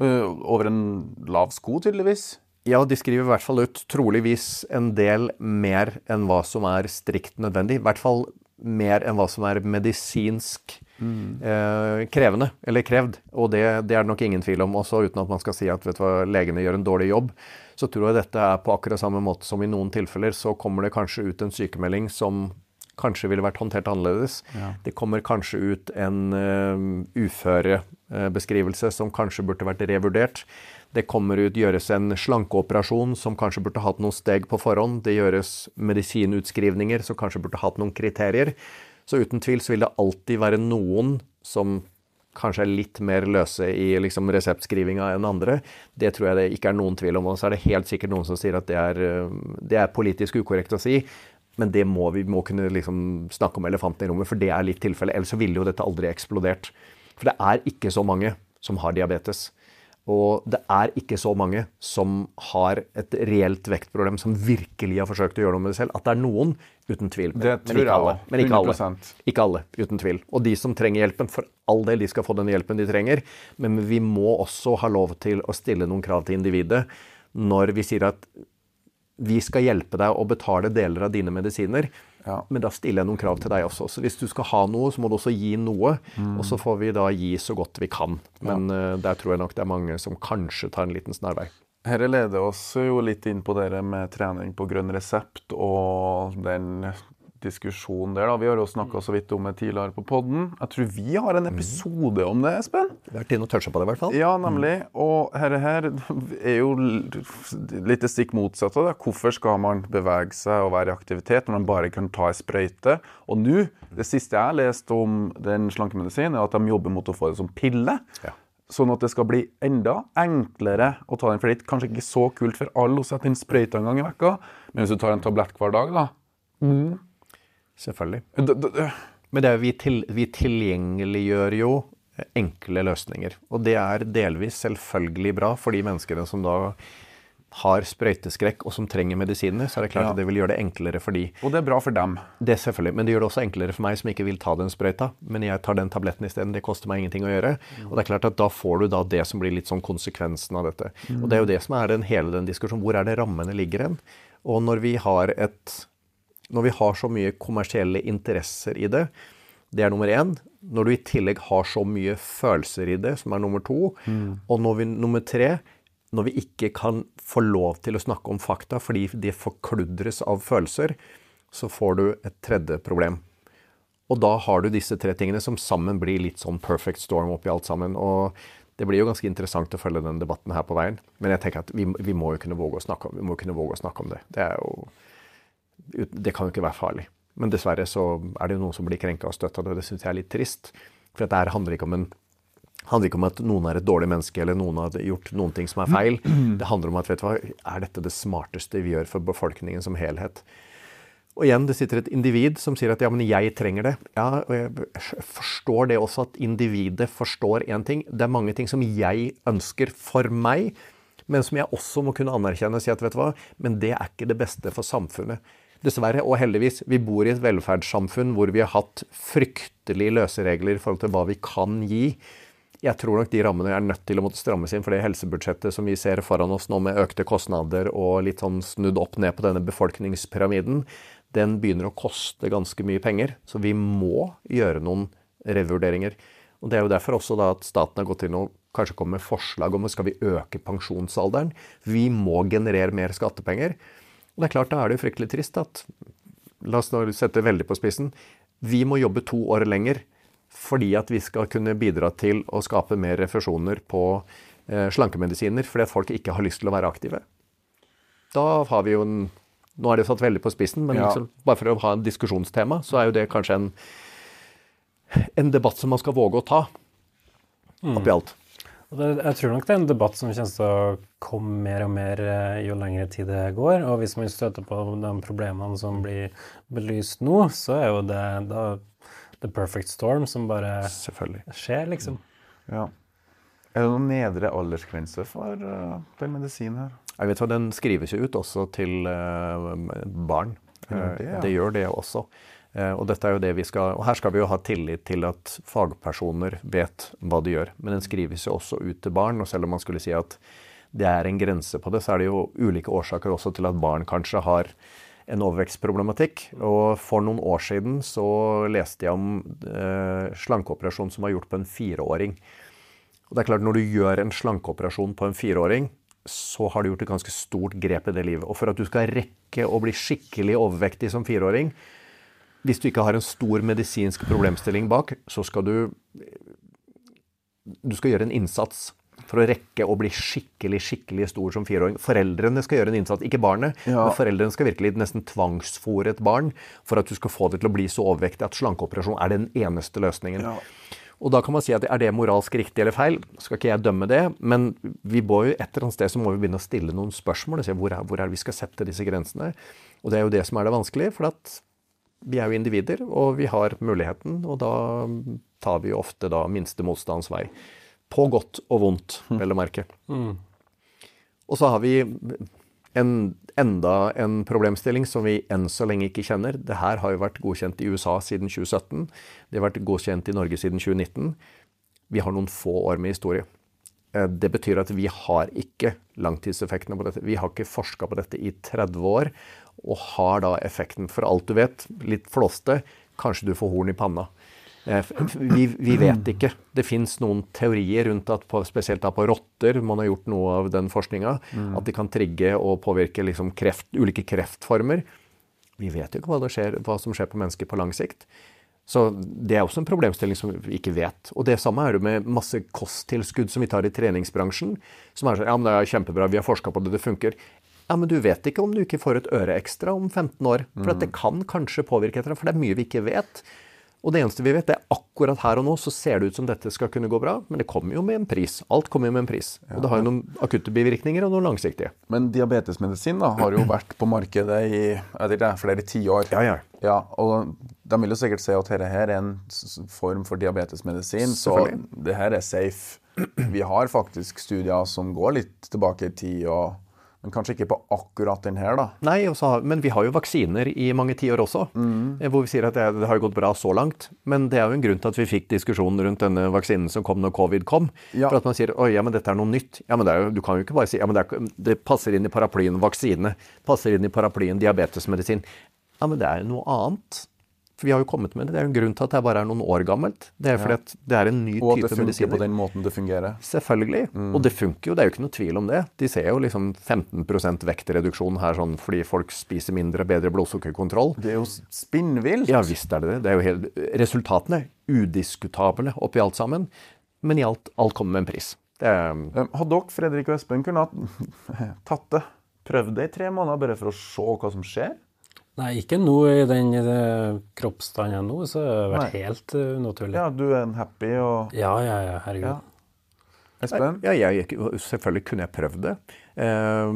Uh, over en lav sko, tydeligvis. Ja, de skriver i hvert fall ut troligvis en del mer enn hva som er strikt nødvendig. I hvert fall mer enn hva som er medisinsk mm. eh, krevende, eller krevd. Og det, det, er det nok ingen tvil om. Også uten at man skal si at vet du hva, legene gjør en dårlig jobb, så tror jeg dette er på akkurat samme måte som i noen tilfeller så kommer det kanskje ut en sykemelding som kanskje ville vært håndtert annerledes. Ja. Det kommer kanskje ut en uh, uførebeskrivelse som kanskje burde vært revurdert. Det kommer ut, gjøres en slankeoperasjon som kanskje burde hatt noen steg på forhånd. Det gjøres medisinutskrivninger som kanskje burde hatt noen kriterier. Så uten tvil så vil det alltid være noen som kanskje er litt mer løse i liksom reseptskrivinga enn andre. Det tror jeg det ikke er noen tvil om. Og så er det helt sikkert noen som sier at det er, det er politisk ukorrekt å si. Men det må vi må kunne liksom snakke om elefanten i rommet, for det er litt tilfellet. Ellers så ville jo dette aldri eksplodert. For det er ikke så mange som har diabetes. Og det er ikke så mange som har et reelt vektproblem, som virkelig har forsøkt å gjøre noe med det selv. At det er noen, uten tvil. Det men tror ikke alle. Men ikke alle. Ikke alle, uten tvil. Og de som trenger hjelpen, for all del, de skal få den hjelpen de trenger. Men vi må også ha lov til å stille noen krav til individet når vi sier at vi skal hjelpe deg å betale deler av dine medisiner. Ja. Men da stiller jeg noen krav til deg også. Så hvis du skal ha noe, så må du også gi noe. Og så får vi da gi så godt vi kan. Men eh, der tror jeg nok det er mange som kanskje tar en liten snarvei. Dette leder oss jo litt inn på det med trening på grønn resept og den diskusjonen der. da. Vi har jo snakka så vidt om det tidligere på podden. Jeg tror vi har en episode om det, Espen. Vi har tid å toucha på det, i hvert fall. Ja, nemlig. Og dette her er jo litt det stikk motsatte. Da. Hvorfor skal man bevege seg og være i aktivitet når man bare kan ta ei sprøyte? Og nå, det siste jeg har lest om den slankemedisinen, er at de jobber mot å få det som pille. Ja. Sånn at det skal bli enda enklere å ta den. For det er kanskje ikke så kult for alle å sette inn sprøyta en gang i vekka, men hvis du tar en tablett hver dag, da Selvfølgelig. d- d- d- Men det er, vi, til, vi tilgjengeliggjør jo enkle løsninger. Og det er delvis selvfølgelig bra for de menneskene som da har sprøyteskrekk og som trenger medisiner. Så er det klart Ja. at det vil gjøre det enklere for de. Og det er bra for dem. Det er selvfølgelig, Men det gjør det også enklere for meg som ikke vil ta den sprøyta. Men jeg tar den tabletten isteden. Det koster meg ingenting å gjøre. Og det er klart at da får du da det som blir litt sånn konsekvensen av dette. Og det er jo det som er den, hele den diskusjonen. Hvor er det rammene ligger hen? Og når vi har et Når vi har så mye kommersielle interesser i det, det er nummer én. Når du i tillegg har så mye følelser i det, som er nummer to. Og når vi, nummer tre, når vi ikke kan få lov til å snakke om fakta fordi det forkludres av følelser, så får du et tredje problem. Og da har du disse tre tingene som sammen blir litt sånn perfect storm oppi alt sammen. Og det blir jo ganske interessant å følge den debatten her på veien. Men jeg tenker at vi, vi må jo kunne våge å snakke om, vi må kunne våge å snakke om det. Det, er jo, det kan jo ikke være farlig. Men dessverre så er det jo noen som blir krenka og støtta, og det. Syns jeg er litt trist. For dette handler ikke om en handler ikke om at noen er et dårlig menneske eller noen har gjort noen ting som er feil. Det handler om at vet du hva, er dette det smarteste vi gjør for befolkningen som helhet? Og igjen, det sitter et individ som sier at ja, men jeg trenger det. Ja, og jeg forstår det også at individet forstår én ting. Det er mange ting som jeg ønsker for meg, men som jeg også må kunne anerkjenne og si at vet du hva, men det er ikke det beste for samfunnet. Dessverre, og heldigvis, vi bor i et velferdssamfunn hvor vi har hatt fryktelig løse regler i forhold til hva vi kan gi. Jeg tror nok de rammene er nødt til å måtte strammes inn, for det helsebudsjettet som vi ser foran oss nå med økte kostnader og litt sånn snudd opp ned på denne befolkningspyramiden, den begynner å koste ganske mye penger. Så vi må gjøre noen revurderinger. Og Det er jo derfor også da at staten har gått inn og kanskje kommet med forslag om skal vi øke pensjonsalderen. Vi må generere mer skattepenger. Og det er klart, da er det jo fryktelig trist at La oss nå sette veldig på spissen. Vi må jobbe to år lenger fordi at vi skal kunne bidra til å skape mer refusjoner på eh, slankemedisiner fordi at folk ikke har lyst til å være aktive. Da har vi jo en Nå er det satt veldig på spissen, men Ja. liksom, bare for å ha en diskusjonstema, så er jo det kanskje en, en debatt som man skal våge å ta. Oppi alt. Og det, jeg tror nok det er en debatt som kommer til å komme mer og mer eh, jo lengre tid det går. Og hvis man støter på de problemene som blir belyst nå, så er jo det da the perfect storm som bare skjer, liksom. Ja. Er det noen nedre aldersgrense for uh, den medisinen her? Jeg vet hva, Den skrives jo ut også til uh, barn. det, ja. det gjør det også. Eh, og skal, og her skal vi jo ha tillit til at fagpersoner vet hva de gjør. Men den skrives jo også ut til barn. Og selv om man skulle si at det er en grense på det, så er det jo ulike årsaker også til at barn kanskje har en overvekstproblematikk. Og for noen år siden så leste jeg om eh, slankeoperasjon som var gjort på en fireåring. Og det er klart, Når du gjør en slankeoperasjon på en fireåring, så har du gjort et ganske stort grep i det livet. Og for at du skal rekke å bli skikkelig overvektig som fireåring, hvis du ikke har en stor medisinsk problemstilling bak, så skal du Du skal gjøre en innsats. for å rekke å bli skikkelig skikkelig stor som fireåring. Foreldrene skal gjøre en innsats, ikke barnet. Ja. Men foreldrene skal virkelig nesten tvangsfòre et barn for at du skal få det til å bli så overvektig at slankeoperasjon er den eneste løsningen. Ja. Og da kan man si at er det moralsk riktig eller feil? Skal ikke jeg dømme det, men vi må jo et eller annet sted så må vi begynne å stille noen spørsmål og se hvor er, hvor er det vi skal sette disse grensene. Og det er jo det som er det vanskelige, for at vi er jo individer, og vi har muligheten, og da tar vi jo ofte da minste motstands vei. På godt og vondt, vel å merke. Og så har vi en, enda en problemstilling som vi enn så lenge ikke kjenner. Det her har jo vært godkjent i USA siden 2017. Det har vært godkjent i Norge siden 2019. Vi har noen få år med historie. Eh, Det betyr at vi har ikke langtidseffektene på dette. Vi har ikke forska på dette i 30 år, og har da effekten for alt du vet. Litt flåste. Kanskje du får horn i panna. Eh, Vi, vi vet ikke. Det fins noen teorier rundt at på, spesielt da på rotter, man har gjort noe av den forskninga, at de kan trigge og påvirke liksom kreft, ulike kreftformer. Vi vet jo ikke hva, skjer, hva som skjer på mennesker på lang sikt. Så det er også en problemstilling som vi ikke vet. Og det samme er det med masse kosttilskudd som vi tar i treningsbransjen. Som er sånn Ja, men det er kjempebra, vi har forska på det, det funker. Ja, men du vet ikke om du ikke får et øre ekstra om 15 år. For at det kan kanskje påvirke etter for det er mye vi ikke vet. Og det eneste vi vet, det er akkurat her og nå så ser det ut som dette skal kunne gå bra, men det kommer jo med en pris. Alt kommer jo med en pris. Og det har jo noen akutte bivirkninger og noen langsiktige. Men diabetesmedisin da, har jo vært på markedet i ikke, flere tiår. Ja, ja. Ja, og de vil jo sikkert si at dette her er en form for diabetesmedisin, så det her er safe. Vi har faktisk studier som går litt tilbake i tid, og, men kanskje ikke på akkurat den her, da. Nei, også, men vi har jo vaksiner i mange tiår også. Mm. Hvor vi sier at det, det har gått bra så langt. Men det er jo en grunn til at vi fikk diskusjonen rundt denne vaksinen som kom når covid kom. Ja. For at man sier oi, ja, men dette er noe nytt. Ja, men det, jo, du kan jo ikke bare si ja, men det, er, det passer inn i paraplyen vaksine. Passer inn i paraplyen diabetesmedisin. Ja, men det er jo noe annet. For vi har jo kommet med det. Det er jo en grunn til at det bare er noen år gammelt. Det er fordi at det er en ny type medisiner. Og at det funker medisiner. på den måten det fungerer. Selvfølgelig. Og det funker jo, det er jo ikke noe tvil om det. De ser jo liksom 15% vektreduksjon her sånn fordi folk spiser mindre, bedre blodsukkerkontroll. Det er jo spinnvilt. Ja visst er det det. det er jo helt, resultatene udiskutable oppi alt sammen. Men i alt, alt kommer med en pris. Det er, Um, Hadde dere, Fredrik og Espen, kunne tatt det? Prøvd det i tre måneder bare for å se hva som skjer? Nei, ikke nå i den kroppsstanden jeg er nå, så har det vært Nei. helt eh, unaturlig. Ja, du er en happy og Ja, ja, ja, herregud. Ja. Espen? ja, jeg, selvfølgelig kunne jeg prøvd det. Eh,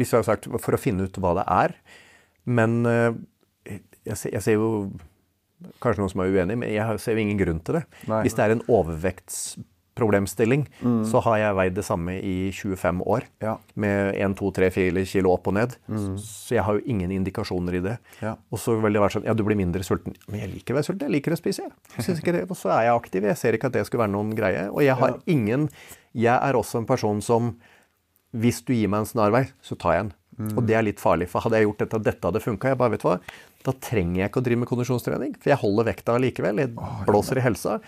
hvis jeg har sagt for å finne ut hva det er. Men eh, jeg, ser, jeg ser jo Kanskje noen som er uenig, men jeg ser jo ingen grunn til det. Nei. Hvis det er en overvektsproblemstilling, så har jeg veid det samme i 25 år. Ja. Med 1, 2, 3, 4 kilo opp og ned. Så jeg har jo ingen indikasjoner i det. Ja. Og så vil det være sånn Ja, du blir mindre sulten. Men jeg liker å være sulten. Jeg liker å spise. jeg. Og så er jeg aktiv. Jeg ser ikke at det skulle være noen greie. Og jeg har ingen Jeg er også en person som Hvis du gir meg en snarvei, så tar jeg den. Og det er litt farlig. For hadde jeg gjort dette, dette hadde funka, jeg bare vet hva, da trenger jeg ikke å drive med kondisjonstrening. For jeg holder vekta likevel. Jeg blåser i helsa.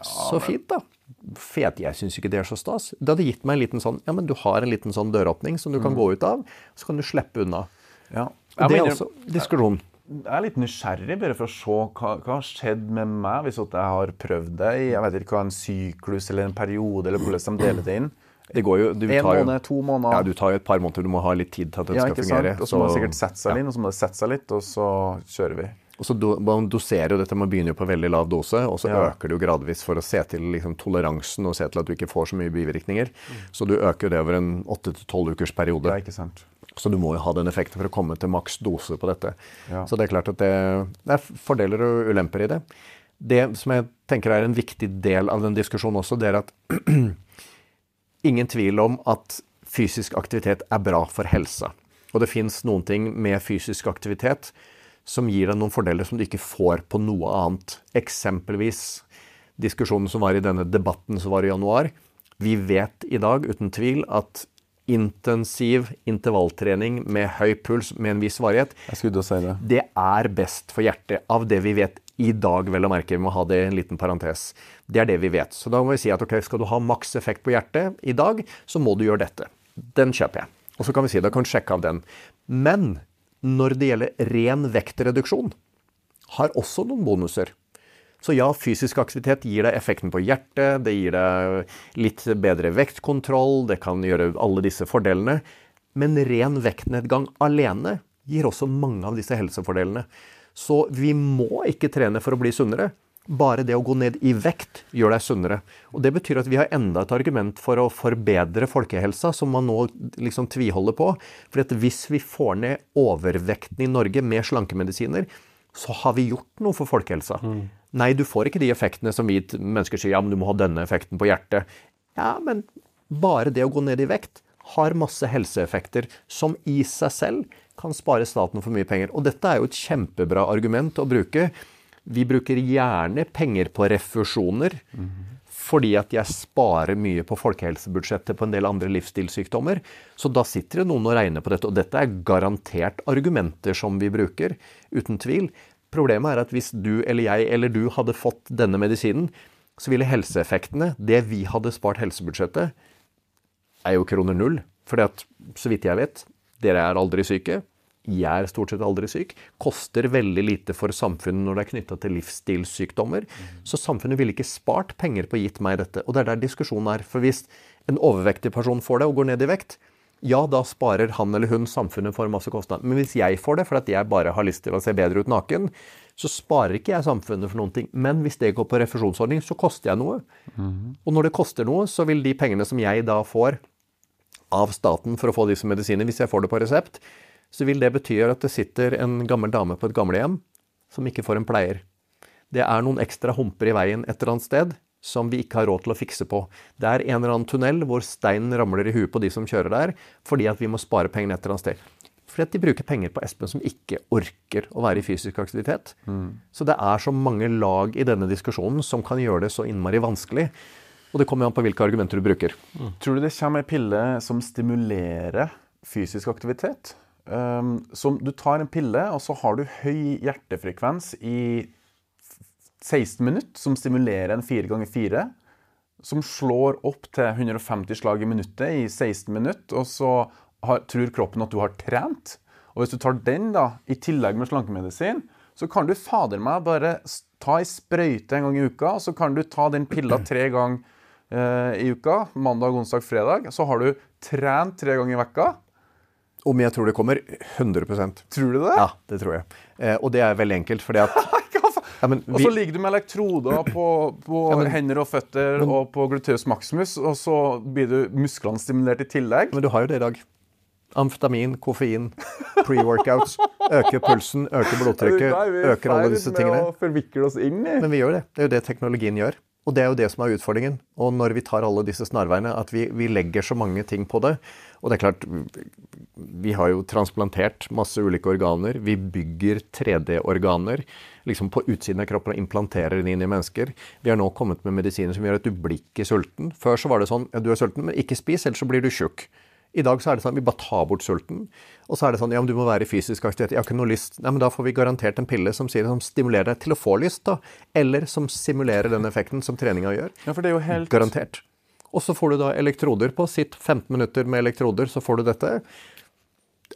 Så fint, da. For jeg, syns ikke det er så stas. Det hadde gitt meg en liten sånn Ja, men du har en liten sånn døråpning som du kan gå ut av, så kan du slippe unna. Ja. Det er også diskusjon. jeg er litt nysgjerrig bare for å se hva, hva har skjedd med meg hvis at jeg har prøvd det i jeg vet ikke hva, en syklus eller en periode, eller hvordan de deler det inn. Det går jo, du En tar jo, måned, to måneder. Ja, du tar jo et par måneder. Du må ha litt tid til at det Ja, skal fungere. Og så må det sikkert sette seg inn, og så må det sette seg litt, og så kjører vi. Og så do, Man doserer jo dette, man begynner jo på veldig lav dose, og så Ja. øker det jo gradvis for å se til liksom, toleransen og se til at du ikke får så mye bivirkninger. Så du øker det over en 8-12 ukers periode. Ja, ikke sant? Så du må jo ha den effekten for å komme til maks dose på dette. Ja. Så det er klart at det, det er fordeler og ulemper i det. Det som jeg tenker er en viktig del av den diskusjonen også, det er at ingen tvil om at fysisk aktivitet er bra for helsa. Og det fins noen ting med fysisk aktivitet som gir deg noen fordeler som du ikke får på noe annet. Eksempelvis diskusjonen som var i denne debatten som var i januar. Vi vet i dag uten tvil at intensiv intervalltrening med høy puls med en viss varighet, si det. det er best for hjertet av det vi vet i dag, vel å merke. Vi må ha det i en liten parentes. Det er det vi vet. Så da må vi si at ok, skal du ha maks effekt på hjertet i dag, så må du gjøre dette. Den kjøper jeg. Og så kan vi si da kan du sjekke av den. Men når det gjelder ren vektreduksjon, har også noen bonuser. Så ja, fysisk aktivitet gir deg effekten på hjertet, det gir deg litt bedre vektkontroll, det kan gjøre alle disse fordelene. Men ren vektnedgang alene gir også mange av disse helsefordelene. Så vi må ikke trene for å bli sunnere. Bare det å gå ned i vekt gjør deg sunnere. Og Det betyr at vi har enda et argument for å forbedre folkehelsa, som man nå liksom tviholder på. For hvis vi får ned overvekten i Norge med slankemedisiner, så har vi gjort noe for folkehelsa. Mm. Nei, du får ikke de effektene som vi mennesker sier ja, men du må ha denne effekten på hjertet. Ja, men bare det å gå ned i vekt har masse helseeffekter som i seg selv kan spare staten for mye penger. Og dette er jo et kjempebra argument å bruke. Vi bruker gjerne penger på refusjoner. Mm. Fordi at jeg sparer mye på folkehelsebudsjettet på en del andre livsstilssykdommer. Så da sitter det noen og regner på dette. Og dette er garantert argumenter som vi bruker, uten tvil. Problemet er at hvis du eller jeg eller du hadde fått denne medisinen, så ville helseeffektene, det vi hadde spart helsebudsjettet, er jo kroner null. At, så vidt jeg vet, dere er aldri syke. Jeg er stort sett aldri syk. Koster veldig lite for samfunnet når det er knytta til livsstilssykdommer. Mm. Så samfunnet ville ikke spart penger på å gitt meg dette. Og det er der diskusjonen er. For hvis en overvektig person får det og går ned i vekt, ja, da sparer han eller hun samfunnet for masse kostnader. Men hvis jeg får det fordi jeg bare har lyst til å se bedre ut naken, så sparer ikke jeg samfunnet for noen ting. Men hvis det går på refusjonsordning, så koster jeg noe. Mm. Og når det koster noe, så vil de pengene som jeg da får av staten for å få disse medisinene, hvis jeg får det på resept, så vil det bety at det sitter en gammel dame på et gamlehjem som ikke får en pleier. Det er noen ekstra humper i veien et eller annet sted som vi ikke har råd til å fikse på. Det er en eller annen tunnel hvor steinen ramler i huet på de som kjører der, fordi at vi må spare pengene et eller annet sted. Fordi at de bruker penger på Espen som ikke orker å være i fysisk aktivitet. Mm. Så det er så mange lag i denne diskusjonen som kan gjøre det så innmari vanskelig. Og det kommer an på hvilke argumenter du bruker. Mm. Tror du det kommer ei pille som stimulerer fysisk aktivitet? Um, som du tar en pille, og så har du høy hjertefrekvens i 16 minutter, som stimulerer en 4 ganger 4 som slår opp til 150 slag i minuttet i 16 minutter, og så har, tror kroppen at du har trent. Og hvis du tar den da, i tillegg med slankemedisin, så kan du fader meg bare ta ei sprøyte en gang i uka, og så kan du ta den pilla tre ganger eh, i uka, mandag, onsdag, fredag. Så har du trent tre ganger i vekka. Om jeg tror det kommer? 100% Tror du det? Ja, det tror jeg. Eh, og det er veldig enkelt, fordi at ja, vi... Og så ligger du med elektroder på, på ja, men... hender og føtter men... og på gluteus maximus, og så blir du musklene stimulert i tillegg. Men du har jo det i dag. Amfetamin, koffein, pre-workouts. Øker pulsen, øker blodtrykket, øker alle disse tingene. Vi er feil Med å forvikle oss inn i. Men vi gjør det. Det er jo det teknologien gjør. Og det er jo det som er utfordringen. Og når vi tar alle disse snarveiene, at vi, vi, legger så mange ting på det. Og det er klart, vi har jo transplantert masse ulike organer. Vi bygger 3D-organer liksom på utsiden av kroppen og implanterer det inn i mennesker. Vi har nå kommet med medisiner som gjør at du blir ikke sulten. Før så var det sånn ja, du er sulten, men ikke spis, ellers så blir du tjukk. I dag så er det sånn vi bare tar bort sulten. Og så er det sånn ja, men du må være i fysisk aktivitet. Jeg har ikke noe lyst. Nei, men da får vi garantert en pille som, sier, som stimulerer deg til å få lyst, da. Eller som simulerer den effekten som treninga gjør. Ja, for det er jo helt... Garantert. Og så får du da elektroder på. Sitt 15 minutter med elektroder, så får du dette.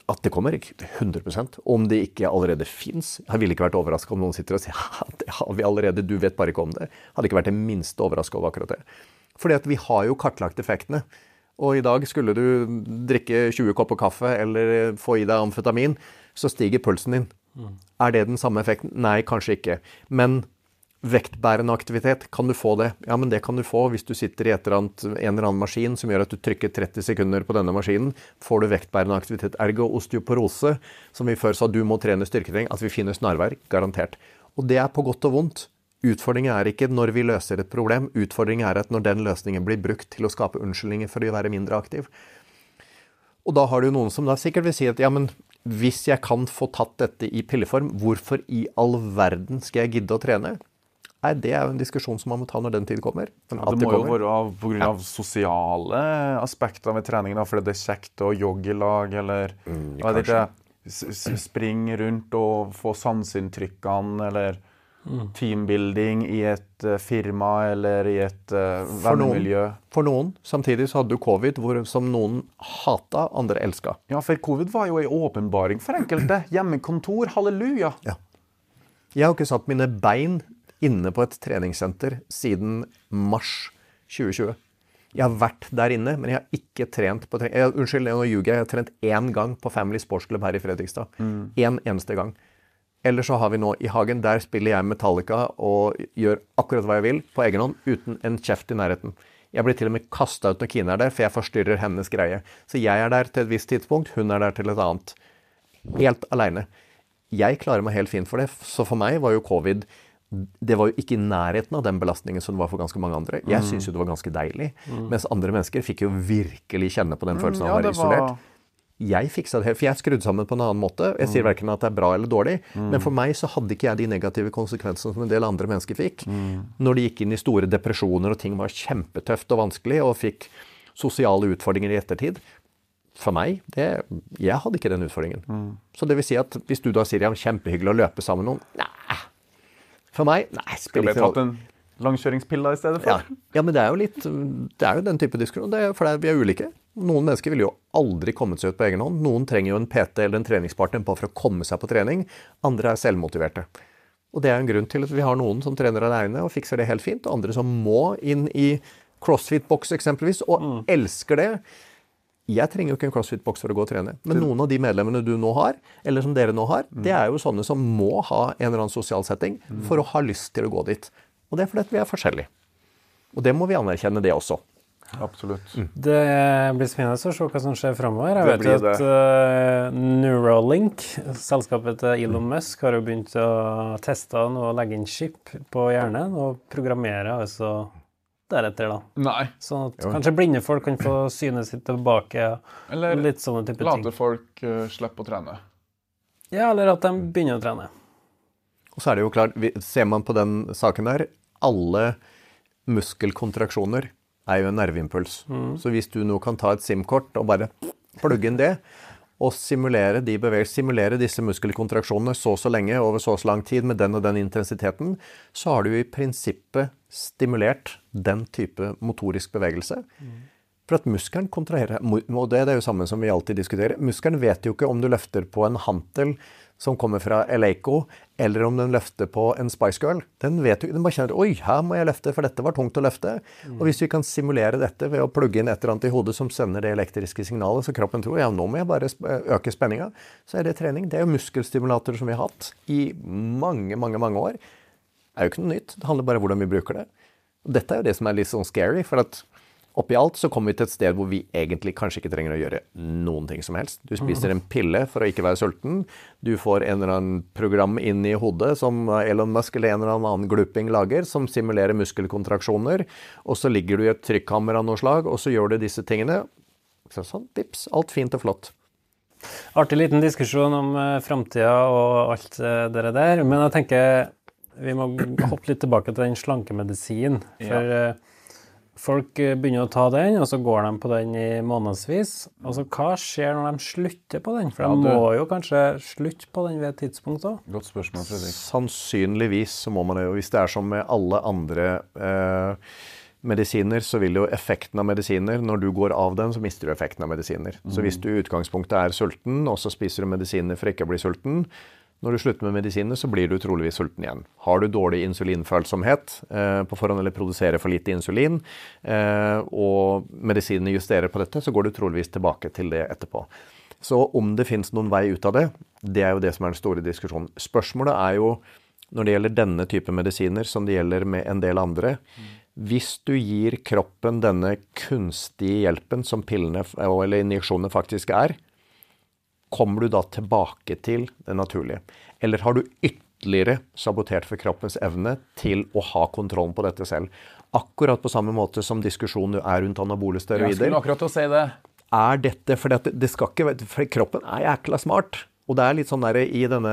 At det kommer, ikke 100% Om det ikke allerede fins. Jeg ville ikke vært overraska om noen sitter og sier ja, det har vi allerede, du vet bare ikke om det. Hadde ikke vært det minste overraska over akkurat det. Fordi at vi har jo kartlagt effektene. Og i dag skulle du drikke 20 kopper kaffe eller få i deg amfetamin, så stiger pulsen din. Mm. Er det den samme effekten? Nei, kanskje ikke. Men vektbærende aktivitet, kan du få det? Ja, men det kan du få hvis du sitter i eller annet, en eller annen maskin som gjør at du trykker 30 sekunder på denne maskinen. Får du vektbærende aktivitet. Ergo osteoporose, som vi før sa du må trene styrketrening, at vi finner snarveier. Garantert. Og det er på godt og vondt. Utfordringen er ikke når vi løser et problem, utfordringen er at når den løsningen blir brukt til å skape unnskyldninger for å være mindre aktiv. Og da har du noen som da sikkert vil si at ja, men hvis jeg kan få tatt dette i pilleform, hvorfor i all verden skal jeg gidde å trene? Nei, Det er jo en diskusjon som man må ta når den tid kommer. Ja, det må jo være pga. Ja. sosiale aspekter ved trening, da, fordi det er kjekt å jogge i lag, eller mm, det, springe rundt og få sanseinntrykkene, eller teambuilding i et uh, firma eller i et uh, vennemiljø. For noen. Samtidig så hadde du covid, hvor, som noen hata, andre elska. Ja, for covid var jo ei åpenbaring for enkelte. Hjemmekontor, halleluja. Ja. Jeg har ikke satt mine bein inne på et treningssenter siden mars 2020. Jeg har vært der inne, men jeg har ikke trent på trening. Jeg, unnskyld, nå ljuger jeg. Jeg har trent én gang på Family Sports Club her i Fredrikstad. Én eneste gang. Eller så har vi nå i hagen. Der spiller jeg Metallica og gjør akkurat hva jeg vil på egen hånd, uten en kjeft i nærheten. Jeg blir til og med kasta ut når Kine er der, for jeg forstyrrer hennes greie. Så jeg er der til et visst tidspunkt, hun er der til et annet. Helt aleine. Jeg klarer meg helt fint for det, så for meg var jo covid det var jo ikke i nærheten av den belastningen som det var for ganske mange andre. Jeg syns jo det var ganske deilig. Mens andre mennesker fikk jo virkelig kjenne på den følelsen av å være isolert. Jeg fiksa det helt, for jeg er skrudd sammen på en annen måte. Jeg sier verken at det er bra eller dårlig, men for meg så hadde ikke jeg de negative konsekvensene som en del andre mennesker fikk. Når de gikk inn i store depresjoner og ting var kjempetøft og vanskelig, og fikk sosiale utfordringer i ettertid. For meg, det, jeg hadde ikke den utfordringen. Så det vil si at hvis du da sier ja, kjempehyggelig å løpe sammen med noen Nei. For meg, nei, Skal noe tatt en langkjøringspille i stedet for? ja, men det er jo litt Det er jo den type diskusjon. Det for er, vi er ulike. Noen mennesker ville jo aldri kommet seg ut på egen hånd. Noen trenger jo en PT eller en treningspartner bare for å komme seg på trening. Andre er selvmotiverte. Og det er en grunn til at vi har noen som trener aleine og fikser det helt fint, og andre som må inn i crossfit-boks eksempelvis, og elsker det. Jeg trenger jo ikke en crossfit-boks for å gå og trene. Men noen av de medlemmene du nå har, eller som dere nå har, det er jo sånne som må ha en eller annen sosial setting for å ha lyst til å gå dit. Og det er fordi at vi er forskjellige. Og det må vi anerkjenne, det også. Absolutt. Det blir spennende å se hva som skjer framover. Jeg vet jo at uh, Neuralink, selskapet til Elon Musk, har jo begynt å teste og legge inn chip på hjernen og programmere altså deretter, da. Nei. Sånn at kanskje blinde folk kan få synet sitt tilbake. Eller Litt sånne type ting. late folk uh, slippe å trene. Ja, eller at de begynner å trene. Og så er det jo klart, ser man på den saken der, alle muskelkontraksjoner er jo en nerveimpuls. Så hvis du nå kan ta et SIM-kort og bare plugge inn det, og simulere, de simulere disse muskelkontraksjonene så og så lenge over så og så lang tid med den og den intensiteten, så har du i prinsippet stimulert den type motorisk bevegelse. For at muskelen kontraherer Og det er det jo samme som vi alltid diskuterer. Muskelen vet jo ikke om du løfter på en hantel som kommer fra Eleiko, eller om den løfter på en Spice Girl. Den vet den bare kjenner Oi, her må jeg løfte, for dette var tungt å løfte. Og hvis vi kan simulere dette ved å plugge inn et eller annet i hodet som sender det elektriske signalet, så kroppen tror ja, nå må jeg bare øke spenninga, så er det trening. Det er jo muskelstimulatorer som vi har hatt i mange, mange, mange år. Det er jo ikke noe nytt. Det handler bare om hvordan vi bruker det. Og dette er jo det som er litt sånn scary, for at oppi alt så kommer vi til et sted hvor vi egentlig kanskje ikke trenger å gjøre noen ting som helst. Du spiser en pille for å ikke være sulten. Du får en eller annen program inn i hodet som Elon Musk eller en eller annen gluping lager, som simulerer muskelkontraksjoner. Og så ligger du i et trykkammer av noe slag, og så gjør du disse tingene. Så sånn, vips, alt fint og flott. Artig liten diskusjon om uh, framtida og alt uh, det der. Men jeg tenker vi må hoppe litt tilbake til den slankemedisinen. For eh, folk eh, begynner å ta den, og så går de på den i månedsvis. Og så hva skjer når de slutter på den? For de Ja, du- må jo kanskje slutte på den ved et tidspunkt òg. Godt spørsmål, Fredrik. Sannsynligvis så må man det jo. Hvis det er som med alle andre eh, medisiner, så vil jo effekten av medisiner Når du går av den, så mister du effekten av medisiner. Så hvis du i utgangspunktet er sulten, og så spiser du medisiner for ikke å bli sulten, når du slutter med medisiner, så blir du troligvis sulten igjen. Har du dårlig insulinfølsomhet eh, på forhånd, eller produserer for lite insulin, eh, og medisinene justerer på dette, så går du troligvis tilbake til det etterpå. Så om det fins noen vei ut av det, det er jo det som er den store diskusjonen. Spørsmålet er jo, når det gjelder denne type medisiner, som det gjelder med en del andre Hvis du gir kroppen denne kunstige hjelpen som pillene eller injeksjonene faktisk er, kommer du da tilbake til det naturlige? Eller har du ytterligere sabotert for kroppens evne til å ha kontrollen på dette selv? Akkurat på samme måte som diskusjonen er rundt anabole steroider si det. er dette For det, det skal ikke For kroppen er jækla smart. Og det er litt sånn der i denne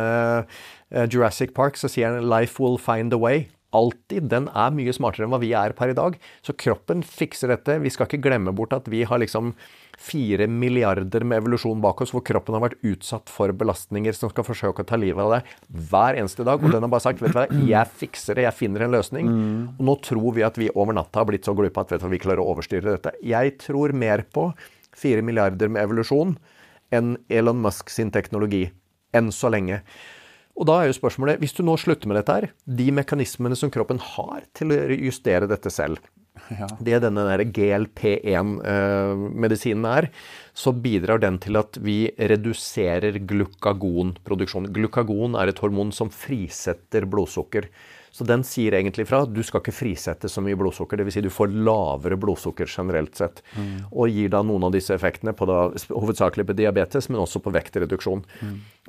eh, Jurassic Park så sier han 'life will find a way'. Alltid. Den er mye smartere enn hva vi er per i dag. Så kroppen fikser dette. Vi skal ikke glemme bort at vi har liksom fire milliarder med evolusjon bak oss, hvor kroppen har vært utsatt for belastninger som skal forsøke å ta livet av deg hver eneste dag. Og den har bare sagt vet du hva, jeg fikser det, jeg finner en løsning. Og nå tror vi at vi over natta har blitt så glupe at vet du, vi klarer å overstyre dette. Jeg tror mer på fire milliarder med evolusjon enn Elon Musk sin teknologi. Enn så lenge. Og da er jo spørsmålet, hvis du nå slutter med dette her, de mekanismene som kroppen har til å justere dette selv, Ja. det denne der GLP1-medisinen er, så bidrar den til at vi reduserer glukagonproduksjonen. Glukagon er et hormon som frisetter blodsukker. Så den sier egentlig fra at du skal ikke frisette så mye blodsukker. Dvs. Si du får lavere blodsukker generelt sett. Og gir da noen av disse effektene på da, hovedsakelig på diabetes, men også på vektreduksjon.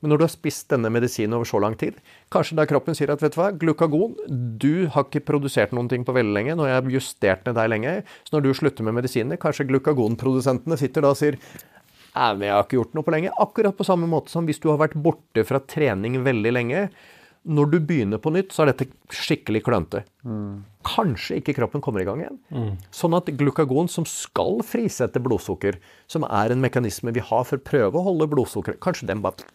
Men når du har spist denne medisinen over så lang tid, kanskje da kroppen sier at vet du hva, glukagon, du har ikke produsert noen ting på veldig lenge, nå har jeg justert ned deg lenge, så når du slutter med medisinene, kanskje glukagonprodusentene sitter da og sier Nei, men jeg har ikke gjort noe på lenge. Akkurat på samme måte som hvis du har vært borte fra trening veldig lenge. Når du begynner på nytt, så er dette skikkelig klønete. Kanskje ikke kroppen kommer i gang igjen. Sånn at glukagon, som skal frisette blodsukker, som er en mekanisme vi har for å prøve å holde blodsukkeret, kanskje den bare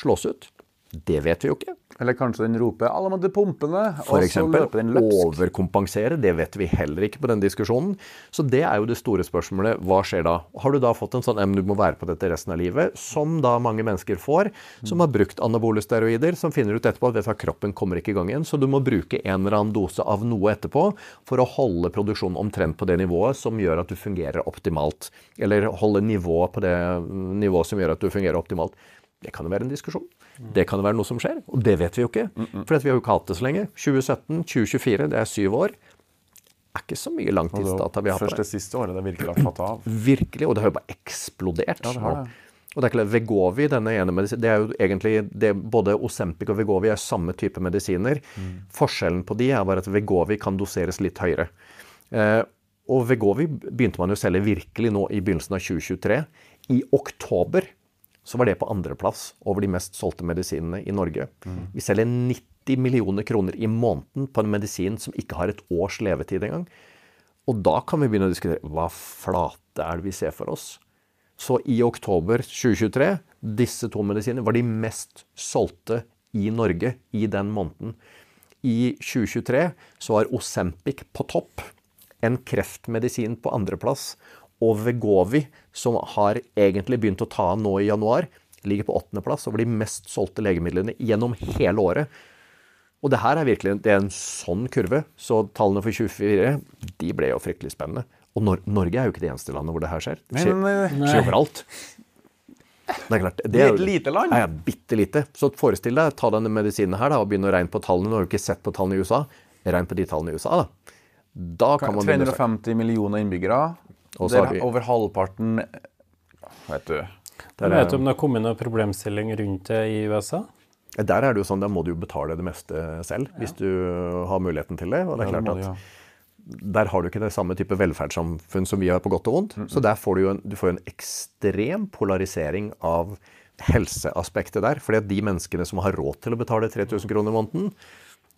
slås ut. Det vet vi jo ikke. Eller kanskje den roper 'alle mann til pumpene', For og så eksempel løper den løpsk. overkompensere, det vet vi heller ikke på den diskusjonen. Så det er jo det store spørsmålet. Hva skjer da? Har du da fått en sånn «Em, du må være på dette resten av livet, som da mange mennesker får, som har brukt anabole steroider, som finner ut etterpå at du, kroppen kommer ikke i gang igjen, så du må bruke en eller annen dose av noe etterpå for å holde produksjonen omtrent på det nivået som gjør at du fungerer optimalt. Eller holde nivået på det nivået som gjør at du fungerer optimalt. Det kan jo være en diskusjon. Det kan jo være noe som skjer, og det vet vi jo ikke. For vi har jo ikke hatt det så lenge. 2017, 2024, det er syv år. Det er ikke så mye langtidsdata vi har på Først det. Første-siste året det virkelig har tatt av. Virkelig, og det har jo bare eksplodert. Ja, det har det. Og det er klart, Vegovi, denne ene medisinen, det er jo egentlig det, Både Osempic og Vegovi er samme type medisiner. Forskjellen på de er bare at Vegovi kan doseres litt høyere. Eh, og Vegovi begynte man jo å selge virkelig nå i begynnelsen av 2023. I oktober så var det på andreplass over de mest solgte medisinene i Norge. Vi selger 90 millioner kroner i måneden på en medisin som ikke har et års levetid engang. Og da kan vi begynne å diskutere hva flate er det vi ser for oss. Så i oktober 2023, disse to medisinene var de mest solgte i Norge i den måneden. I 2023 så var Osempic på topp, en kreftmedisin på andreplass, og Vegovi, som har egentlig begynt å ta av nå i januar, ligger på åttendeplass over de mest solgte legemidlene gjennom hele året. Og det her er virkelig det er en sånn kurve, så tallene for 24 de ble jo fryktelig spennende. Og Nor Norge er jo ikke det eneste landet hvor det her skjer. Det skjer, Men, skjer overalt. Det er klart. Det er et lite land. Ja, bitte lite. Så forestill deg, ta denne medisinen her da, og begynne å regne på tallene. Nå har du ikke sett på tallene i USA. Regn på de tallene i USA, da. Da kan man begynne å 350 millioner innbyggere. Og så har vi- over halvparten Vet du. der, vet du om det har kommet noen problemstilling rundt det i USA? Der er det jo sånn, da må du jo betale det meste selv, hvis du har muligheten til det. Og det er Ja, klart at der har du ikke det samme type velferdssamfunn som vi har på godt og vondt. Så der får du jo en, du får en ekstrem polarisering av helseaspektet der. fordi at de menneskene som har råd til å betale 3000 kroner i måneden,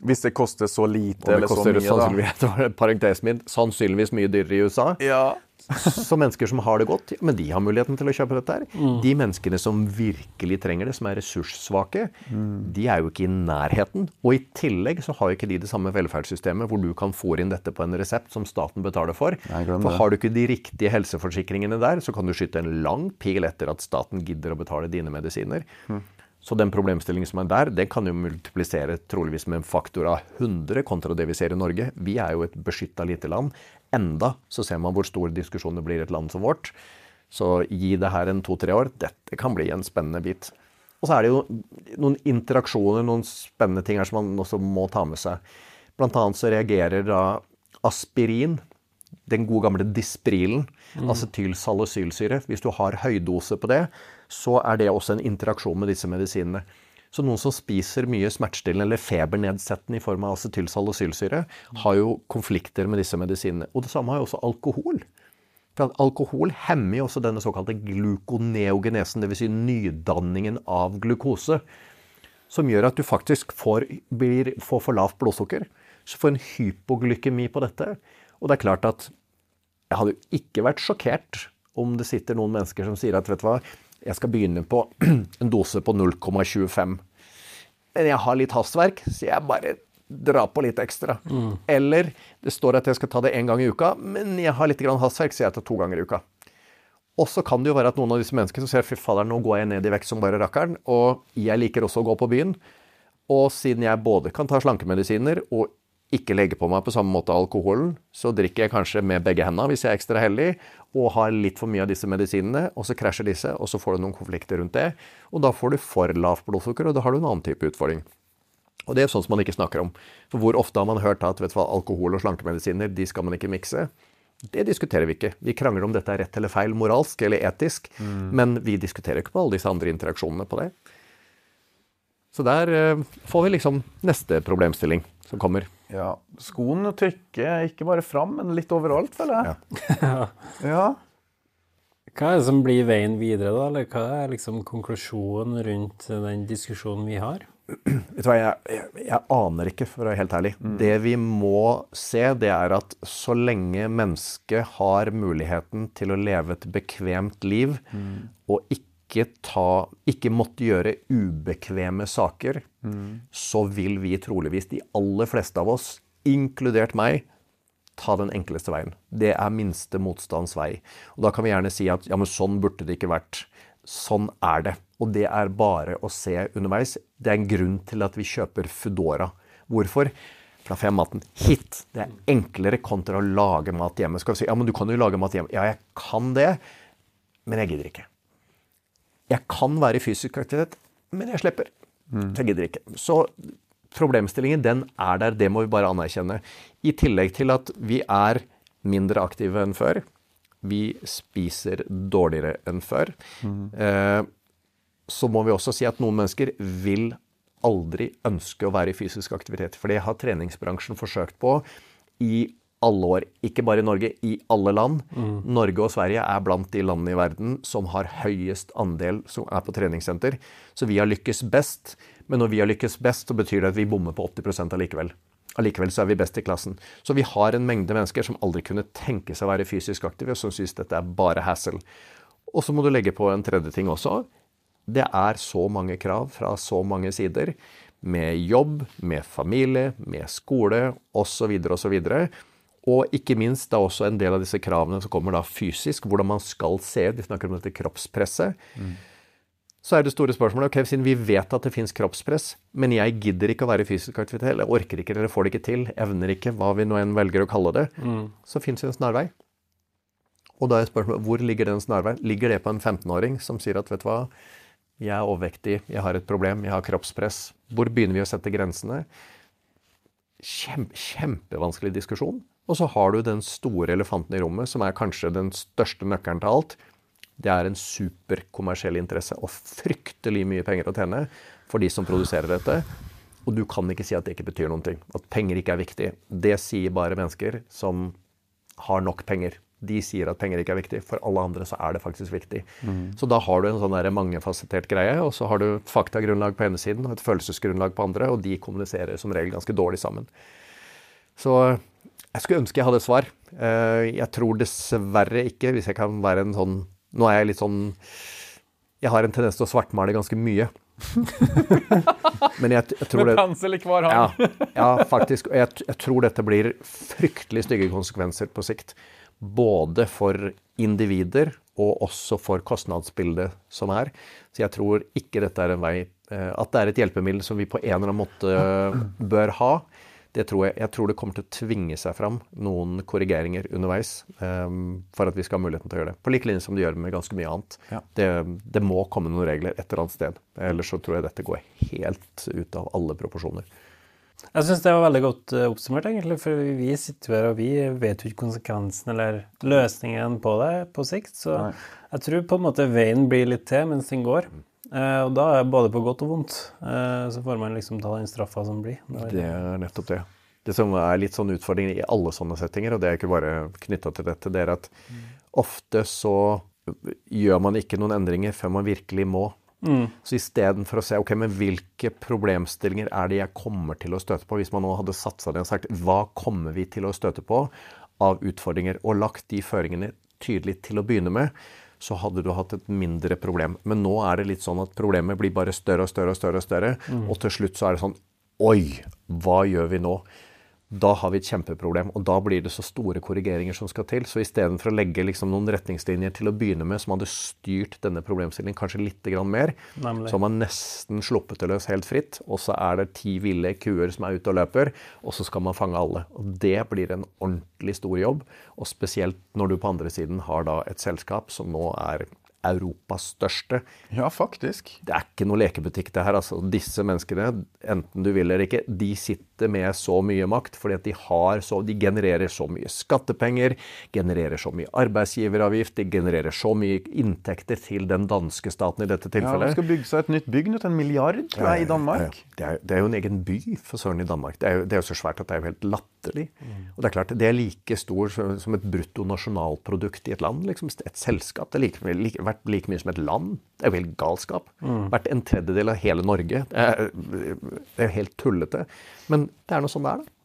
Hvis det koster så lite eller så mye, da. sannsynligvis, parentesen min, sannsynligvis mye dyrere i USA, Ja. Så mennesker som har det godt, ja, men de har muligheten til å kjøpe dette her. De menneskene som virkelig trenger det, som er ressurssvake, de er jo ikke i nærheten. Og i tillegg så har jo ikke de det samme velferdssystemet hvor du kan få inn dette på en resept som staten betaler for. Nei, for har du ikke de riktige helseforsikringene der, så kan du skyte en lang pil etter at staten gidder å betale dine medisiner. Så den problemstillingen som er der, det kan jo multiplisere troligvis med en faktor av 100 kontra det vi ser i Norge. Vi er jo et beskytta lite land. Enda så ser man hvor stor diskusjon det blir i et land som vårt. Så gi det her en to-tre år. Dette kan bli en spennende bit. Og så er det jo noen interaksjoner, noen spennende ting her som man også må ta med seg. Blant annet så reagerer da aspirin, den gode gamle Disprilen, acetylsalicylsyre. Hvis du har høydose på det, så er det også en interaksjon med disse medisinene. Så noen som spiser mye smertestillende eller febernedsettende i form av acetylsalicylsyre, har jo konflikter med disse medisinene. Og det samme har jo også alkohol. For alkohol hemmer jo også denne såkalte glukoneogenesen, dvs. Si nydanningen av glukose, som gjør at du faktisk får, blir, får for lavt blodsukker. Så får en hypoglykemi på dette. Og det er klart at jeg hadde jo ikke vært sjokkert om det sitter noen mennesker som sier at vet du hva, jeg skal begynne på en dose på 0,25. Men jeg har litt hastverk, så jeg bare drar på litt ekstra. Eller det står at jeg skal ta det én gang i uka, men jeg har litt hastverk, så jeg tar to ganger i uka. Og så kan det jo være at noen av disse menneskene som sier fy fader, nå går jeg ned i vekt som bare rakkeren, og jeg liker også å gå på byen. Og siden jeg både kan ta slankemedisiner og ikke legge på meg på samme måte alkoholen, så drikker jeg kanskje med begge hendene hvis jeg er ekstra heldig, og har litt for mye av disse medisinene, og så krasjer disse, og så får du noen konflikter rundt det. Og da får du for lavt blodsukker, og da har du en annen type utfordring. Og det er sånn som man ikke snakker om. For hvor ofte har man hørt at vet du hva, alkohol og slankemedisiner de skal man ikke mikse? Det diskuterer vi ikke. Vi krangler om dette er rett eller feil moralsk eller etisk, mm. men vi diskuterer ikke på alle disse andre interaksjonene på det. Så der uh, får vi liksom neste problemstilling som kommer. Ja, Skoen trykker ikke bare fram, men litt overalt, føler jeg. Ja. ja. Hva er det som blir veien videre, da? Eller hva er liksom konklusjonen rundt den diskusjonen vi har? Vet du hva, jeg, jeg, jeg, aner ikke, for å være helt ærlig. Mm. Det vi må se, det er at så lenge mennesket har muligheten til å leve et bekvemt liv, mm. og ikke, ta, ikke måtte gjøre ubekvemme saker, mm. så vil vi troligvis, de aller fleste av oss, inkludert meg, ta den enkleste veien. Det er minste motstands vei. Og da kan vi gjerne si at ja, men sånn burde det ikke vært. Sånn er det. Og det er bare å se underveis. Det er en grunn til at vi kjøper Foodora. Hvorfor? For da får jeg maten hit. Det er enklere kontra å lage mat hjemme. Skal vi si, ja, men du kan jo lage mat hjemme. Ja, jeg kan det, men jeg gidder ikke. Jeg kan være i fysisk aktivitet, men jeg slipper. Mm. Jeg gidder ikke. Så problemstillingen, den er der. Det må vi bare anerkjenne. I tillegg til at vi er mindre aktive enn før. Vi spiser dårligere enn før. Mm. Eh, så må vi også si at noen mennesker vil aldri ønske å være i fysisk aktivitet. For det har treningsbransjen forsøkt på i alle år. Ikke bare i Norge, i alle land. Mm. Norge og Sverige er blant de landene i verden som har høyest andel som er på treningssenter. Så vi har lykkes best. Men når vi har lykkes best, så betyr det at vi bommer på 80% allikevel. Allikevel så er vi best i klassen. Så vi har en mengde mennesker som aldri kunne tenke seg å være fysisk aktive, og som syns dette er bare hassle. Og så må du legge på en tredje ting også. Det er så mange krav fra så mange sider. Med jobb, med familie, med skole osv. osv. Og ikke minst da også en del av disse kravene som kommer da fysisk, hvordan man skal se. De snakker om dette kroppspresset. Mm. Så er det store spørsmålet ok, siden vi vet at det fins kroppspress, men jeg gidder ikke å være i fysisk aktivitet, eller orker ikke, eller får det ikke til, evner ikke, hva vi nå enn velger å kalle det, mm. så fins det en snarvei. Og da er spørsmålet hvor ligger den snarveien? Ligger det på en 15-åring som sier at vet du hva, jeg er overvektig, jeg har et problem, jeg har kroppspress. Hvor begynner vi å sette grensene? Kjempe, kjempevanskelig diskusjon. Og så har du den store elefanten i rommet, som er kanskje den største nøkkelen til alt. Det er en superkommersiell interesse og fryktelig mye penger å tjene for de som produserer dette. Og du kan ikke si at det ikke betyr noen ting. At penger ikke er viktig. Det sier bare mennesker som har nok penger de sier at penger ikke er viktig. For alle andre så er det faktisk viktig. Mm. Så da har du en sånn mangefasettert greie, og så har du et faktagrunnlag på ene siden og et følelsesgrunnlag på andre, og de kommuniserer som regel ganske dårlig sammen. Så jeg skulle ønske jeg hadde svar. Eh, jeg tror dessverre ikke, hvis jeg kan være en sånn Nå er jeg litt sånn Jeg har en tendens til å svartmale ganske mye. Men jeg, jeg tror det pensel i hver hånd. ja, ja, faktisk. Og jeg, jeg tror dette blir fryktelig stygge konsekvenser på sikt både for individer og også for kostnadsbildet som er. Så jeg tror ikke dette er en vei eh, At det er et hjelpemiddel som vi på en eller annen måte bør ha, det tror jeg, jeg tror det kommer til å tvinge seg fram noen korrigeringer underveis um, for at vi skal ha muligheten til å gjøre det. På like linje som det gjør med ganske mye annet. Ja. Det, det, må komme noen regler et eller annet sted. Ellers så tror jeg dette går helt ut av alle proporsjoner. Jeg syns det var veldig godt eh, oppsummert, egentlig. For vi sitter her og vi vet jo ikke konsekvensen eller løsningen på det på sikt. Så Nei. jeg tror på en måte veien blir litt til mens den går. Eh, og da er det både på godt og vondt. Eh, så får man liksom ta den straffa som blir. Det er nettopp det. Det som er litt sånn utfordring i alle sånne settinger, og det er ikke bare knytta til dette, det er at mm. ofte så gjør man ikke noen endringer før man virkelig må. Mm. Så istedenfor å se ok, men hvilke problemstillinger er det jeg kommer til å støte på, hvis man nå hadde satt seg ned og sagt hva kommer vi til å støte på av utfordringer, og lagt de føringene tydelig til å begynne med, så hadde du hatt et mindre problem. Men nå er det litt sånn at problemet blir bare større og større og større, og større, mm. og til slutt så er det sånn Oi, hva gjør vi nå? Da har vi et kjempeproblem. Og da blir det så store korrigeringer som skal til. Så istedenfor å legge liksom noen retningslinjer til å begynne med, som hadde styrt denne problemstillingen kanskje litt mer, Nemlig. så har man nesten sluppet det løs helt fritt. Og så er det ti ville kuer som er ute og løper, og så skal man fange alle. Og det blir en ordentlig stor jobb. Og spesielt når du på andre siden har da et selskap som nå er Europas største. Ja, faktisk. Det er ikke noe lekebutikk, det her. altså. Disse menneskene, enten du vil eller ikke, de sitter med så mye makt fordi at de har så De genererer så mye skattepenger, genererer så mye arbeidsgiveravgift, de genererer så mye inntekter til den danske staten i dette tilfellet. Ja. De skal bygge seg et nytt bygg en milliard, tror jeg, i Danmark. Ja, ja. Det, er, det er jo en egen by for søren i Danmark. Det er, jo, det er jo så svært at det er jo helt latterlig. Mm. Og det er klart, det er like stor som som et brutto nasjonalprodukt i et land. liksom Et selskap. Det er like, like, verdt like mye som et land. Det er jo helt galskap. Mm. vært en tredjedel av hele Norge. Det er, det er jo helt tullete. Men det er nå sånn det er, da.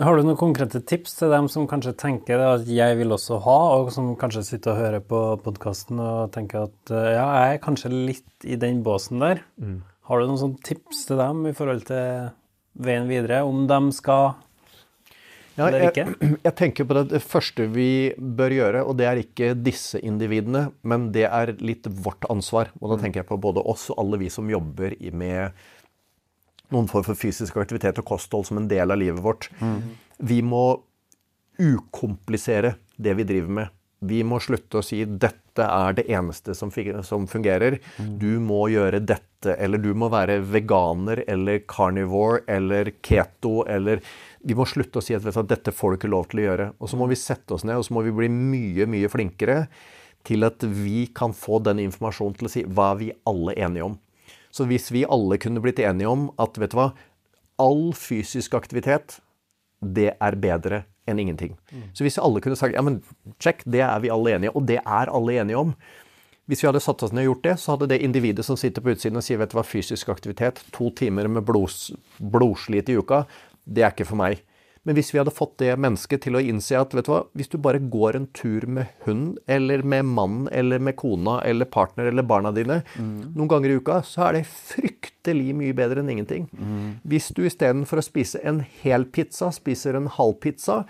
Har du noen konkrete tips til dem som kanskje tenker at jeg vil også ha, og som kanskje sitter og hører på podkasten og tenker at eh, ja, jeg er kanskje litt i den båsen der. Har du noen sånne tips til dem i forhold til veien videre, om de skal Ja, jeg, jeg tenker på det, det første vi bør gjøre, og det er ikke disse individene, men det er litt vårt ansvar. Og da tenker jeg på både oss og alle vi som jobber med noen form for fysisk aktivitet og kosthold som en del av livet vårt. Vi må ukomplisere det vi driver med. Vi må slutte å si 'dette er det eneste som som fungerer'. Du må gjøre dette, eller du må være veganer eller carnivore eller keto eller Vi må slutte å si at hva, 'dette får du ikke lov til å gjøre'. Og så må vi sette oss ned og så må vi bli mye, mye flinkere til at vi kan få den informasjonen til å si hva er vi alle enige om. Så hvis vi alle kunne blitt enige om at vet du hva, all fysisk aktivitet det er bedre enn ingenting. Så hvis alle kunne sagt ja, men check, det er vi alle enige om, og det er alle enige om. Hvis vi hadde satt oss ned og gjort det, så hadde det individet som sitter på utsiden og sier vet du hva, fysisk aktivitet, to timer med blods, blodslit i uka, det er ikke for meg. Men hvis vi hadde fått det mennesket til å innse at vet du hva, hvis du bare går en tur med hund, eller med mannen, eller med kona, eller partner, eller barna dine noen ganger i uka, så er det fryktelig mye bedre enn ingenting. Hvis du istedenfor å spise en hel pizza, spiser en halv pizza,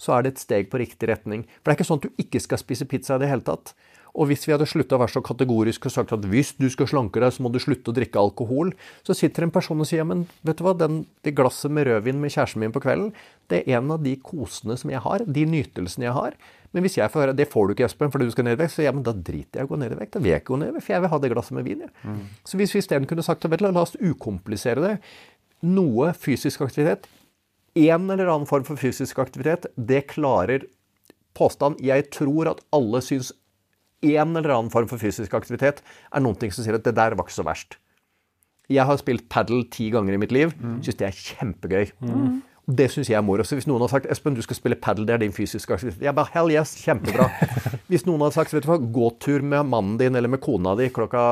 så er det et steg på riktig retning. For det er ikke sånn at du ikke skal spise pizza i det hele tatt. Og hvis vi hadde slutta å være så kategoriske og sagt at hvis du skal slanke deg, så må du slutte å drikke alkohol, så sitter en person og sier men vet du hva, den, det glasset med rødvin med kjæresten min på kvelden, det er en av de kosene som jeg har, de nytelsene jeg har. Men hvis jeg får høre det får du ikke, Espen, fordi du skal ned i vekt, så ja, men da driter jeg i å gå ned i vekt. Da vil jeg ikke gå ned i vekt, for jeg vil ha det glasset med vin. Ja. Så hvis vi isteden kunne sagt at la oss ukomplisere det. Noe fysisk aktivitet, en eller annen form for fysisk aktivitet, det klarer påstand. Jeg tror at alle syns en eller annen form for fysisk aktivitet er noen ting som sier at det der var ikke så verst. Jeg har spilt padel ti ganger i mitt liv. Syns det er kjempegøy. Og Det syns jeg er moro. Så hvis noen har sagt Espen, du skal spille padel, det er din fysiske aktivitet. Jeg bare hell yes, kjempebra. Hvis noen hadde sagt vet du hva, gåtur med mannen din eller med kona di klokka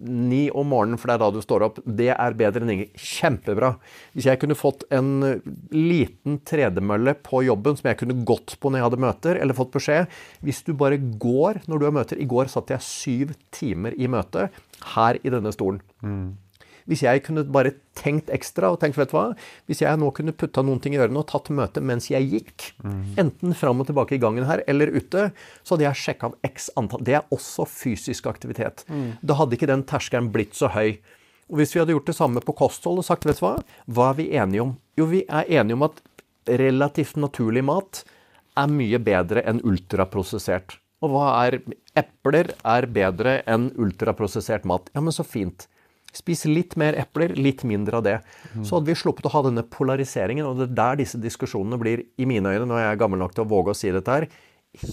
ni om morgenen, for det er da du står opp, det er bedre enn ingen. Kjempebra. Hvis jeg kunne fått en liten tredemølle på jobben som jeg kunne gått på når jeg hadde møter, eller fått beskjed Hvis du bare går når du har møter I går satt jeg syv timer i møte her i denne stolen. Hvis jeg kunne bare tenkt ekstra og tenkt, vet du hva, hvis jeg nå kunne putta noen ting i ørene og tatt møte mens jeg gikk, enten fram og tilbake i gangen her eller ute, så hadde jeg sjekka av x antall. Det er også fysisk aktivitet. Da hadde ikke den terskelen blitt så høy. Og hvis vi hadde gjort det samme på kosthold og sagt, vet du hva, hva er vi enige om? Jo, vi er enige om at relativt naturlig mat er mye bedre enn ultraprosessert. Og hva er Epler er bedre enn ultraprosessert mat. Ja, men så fint. Spis litt mer epler, litt mindre av det. Så hadde vi sluppet å ha denne polariseringen, og det er der disse diskusjonene blir, i mine øyne, når jeg er gammel nok til å våge å si dette her,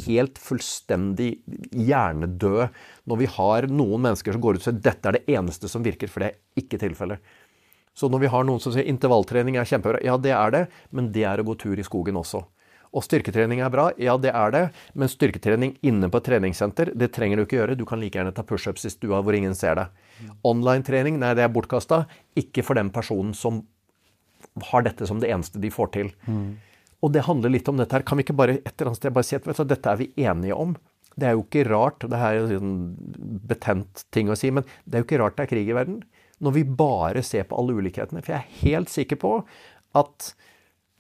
helt fullstendig hjernedøde når vi har noen mennesker som går ut og sier dette er det eneste som virker, for det er ikke tilfellet. Så når vi har noen som sier intervalltrening er kjempebra, ja det er det, men det er å gå tur i skogen også. Og styrketrening er bra, ja det er det, men styrketrening inne på et treningssenter, det trenger du ikke gjøre. Du kan like gjerne ta pushups i stua hvor ingen ser deg. Online-trening, nei det er bortkasta. Ikke for den personen som har dette som det eneste de får til. Og det handler litt om dette her. Kan vi ikke bare et eller annet sted bare si at vet du, dette er vi enige om? Det er jo ikke rart, det her er jo en betent ting å si, men det er jo ikke rart det er krig i verden. Når vi bare ser på alle ulikhetene. For jeg er helt sikker på at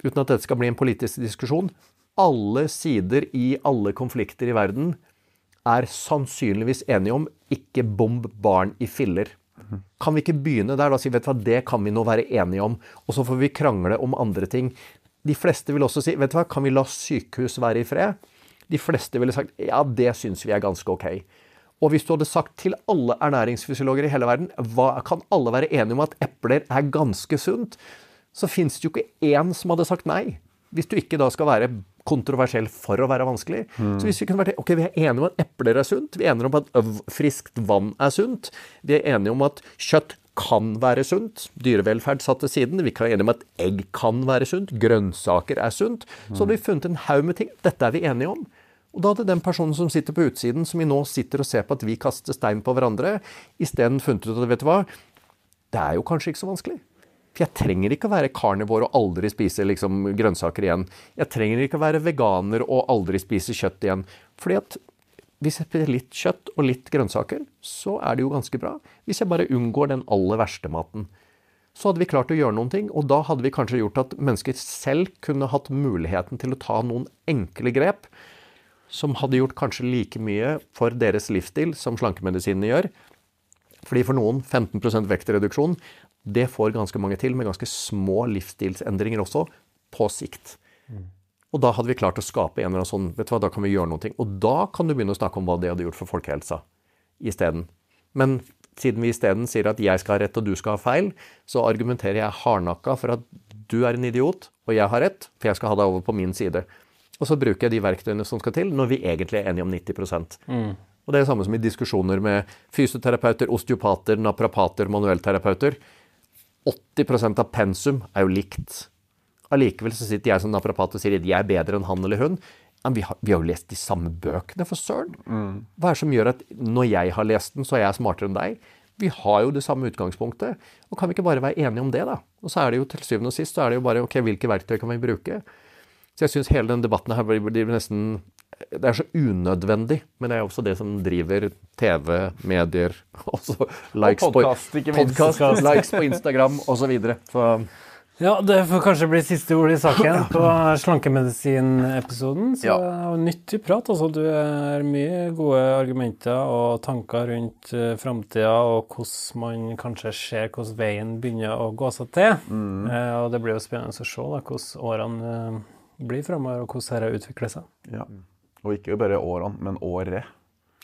uten at dette skal bli en politisk diskusjon, alle sider i alle konflikter i verden er sannsynligvis enige om ikke bomb barn i filler. Kan vi ikke begynne der og si vet du hva, det kan vi nå være enige om, og så får vi krangle om andre ting. De fleste vil også si vet du hva, kan vi la sykehus være i fred? De fleste ville sagt ja, det syns vi er ganske ok. Og hvis du hadde sagt til alle ernæringsfysiologer i hele verden hva, kan alle være enige om at epler er ganske sunt, så fins det jo ikke én som hadde sagt nei. Hvis du ikke da skal være kontroversiell for å være vanskelig. Mm. Så hvis vi kunne vært ok, vi er enige om at epler er sunt, vi er enige om at friskt vann er sunt, vi er enige om at kjøtt kan være sunt, dyrevelferd satt til siden, vi kan være enige om at egg kan være sunt, grønnsaker er sunt, så hadde vi funnet en haug med ting. Dette er vi enige om. Og da hadde den personen som sitter på utsiden, som vi nå sitter og ser på at vi kaster stein på hverandre, isteden funnet ut at vet du hva, det er jo kanskje ikke så vanskelig. For jeg trenger ikke å være karnivor og aldri spise liksom, grønnsaker igjen. Jeg trenger ikke å være veganer og aldri spise kjøtt igjen. Fordi at hvis jeg spiser litt kjøtt og litt grønnsaker, så er det jo ganske bra. Hvis jeg bare unngår den aller verste maten. Så hadde vi klart å gjøre noen ting, og da hadde vi kanskje gjort at mennesker selv kunne hatt muligheten til å ta noen enkle grep som hadde gjort kanskje like mye for deres livsstil som slankemedisinene gjør. Fordi for noen 15% vektreduksjon det får ganske mange til, med ganske små livsstilsendringer også, på sikt. Mm. Og da hadde vi klart å skape en eller annen sånn Vet du hva, da kan vi gjøre noe. Og da kan du begynne å snakke om hva det hadde gjort for folkehelsa isteden. Men siden vi isteden sier at jeg skal ha rett og du skal ha feil, så argumenterer jeg hardnakka for at du er en idiot, og jeg har rett, for jeg skal ha deg over på min side. Og så bruker jeg de verktøyene som skal til, når vi egentlig er enige om 90 mm. Og det er det samme som i diskusjoner med fysioterapeuter, osteopater, naprapater, manuellterapeuter. 80% av pensum er jo likt. Allikevel så sitter jeg som naprapat og sier at jeg er bedre enn han eller hun. Men vi har, vi har jo lest de samme bøkene, for søren. Mm. Hva er det som gjør at når jeg har lest den, så er jeg smartere enn deg? Vi har jo det samme utgangspunktet. Og kan vi ikke bare være enige om det, da? Og så er det jo til syvende og sist så er det jo bare ok, hvilke verktøy kan vi bruke? Så jeg syns hele den debatten her blir, blir nesten det er så unødvendig, men det er også det som driver TV, medier også likes Og podkast, ikke minst. Podcast, likes på Instagram osv. Ja, det får kanskje bli siste ord i saken på slankemedisin-episoden. Så ja. nyttig prat. altså Du har mye gode argumenter og tanker rundt uh, framtida og hvordan man kanskje ser hvordan veien begynner å gå seg til. Mm. Eh, og det blir jo spennende å se da, hvordan årene uh, blir framover, og hvordan dette utvikler seg. Ja. Og ikke bare årene, men året.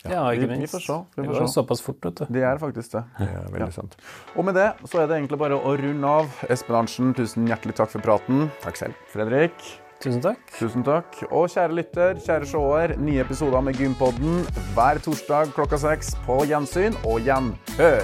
Ja, ja ikke minst. Vi får se. Vi får det går såpass fort, vet du. Det er faktisk det. Det er veldig ja. sant. Og med det så er det egentlig bare å runde av. Espen Arntzen, tusen hjertelig takk for praten. Takk selv. Fredrik. Tusen takk. Tusen takk. Og kjære lytter, kjære seer, nye episoder med Gympodden hver torsdag klokka seks på gjensyn og gjenhør.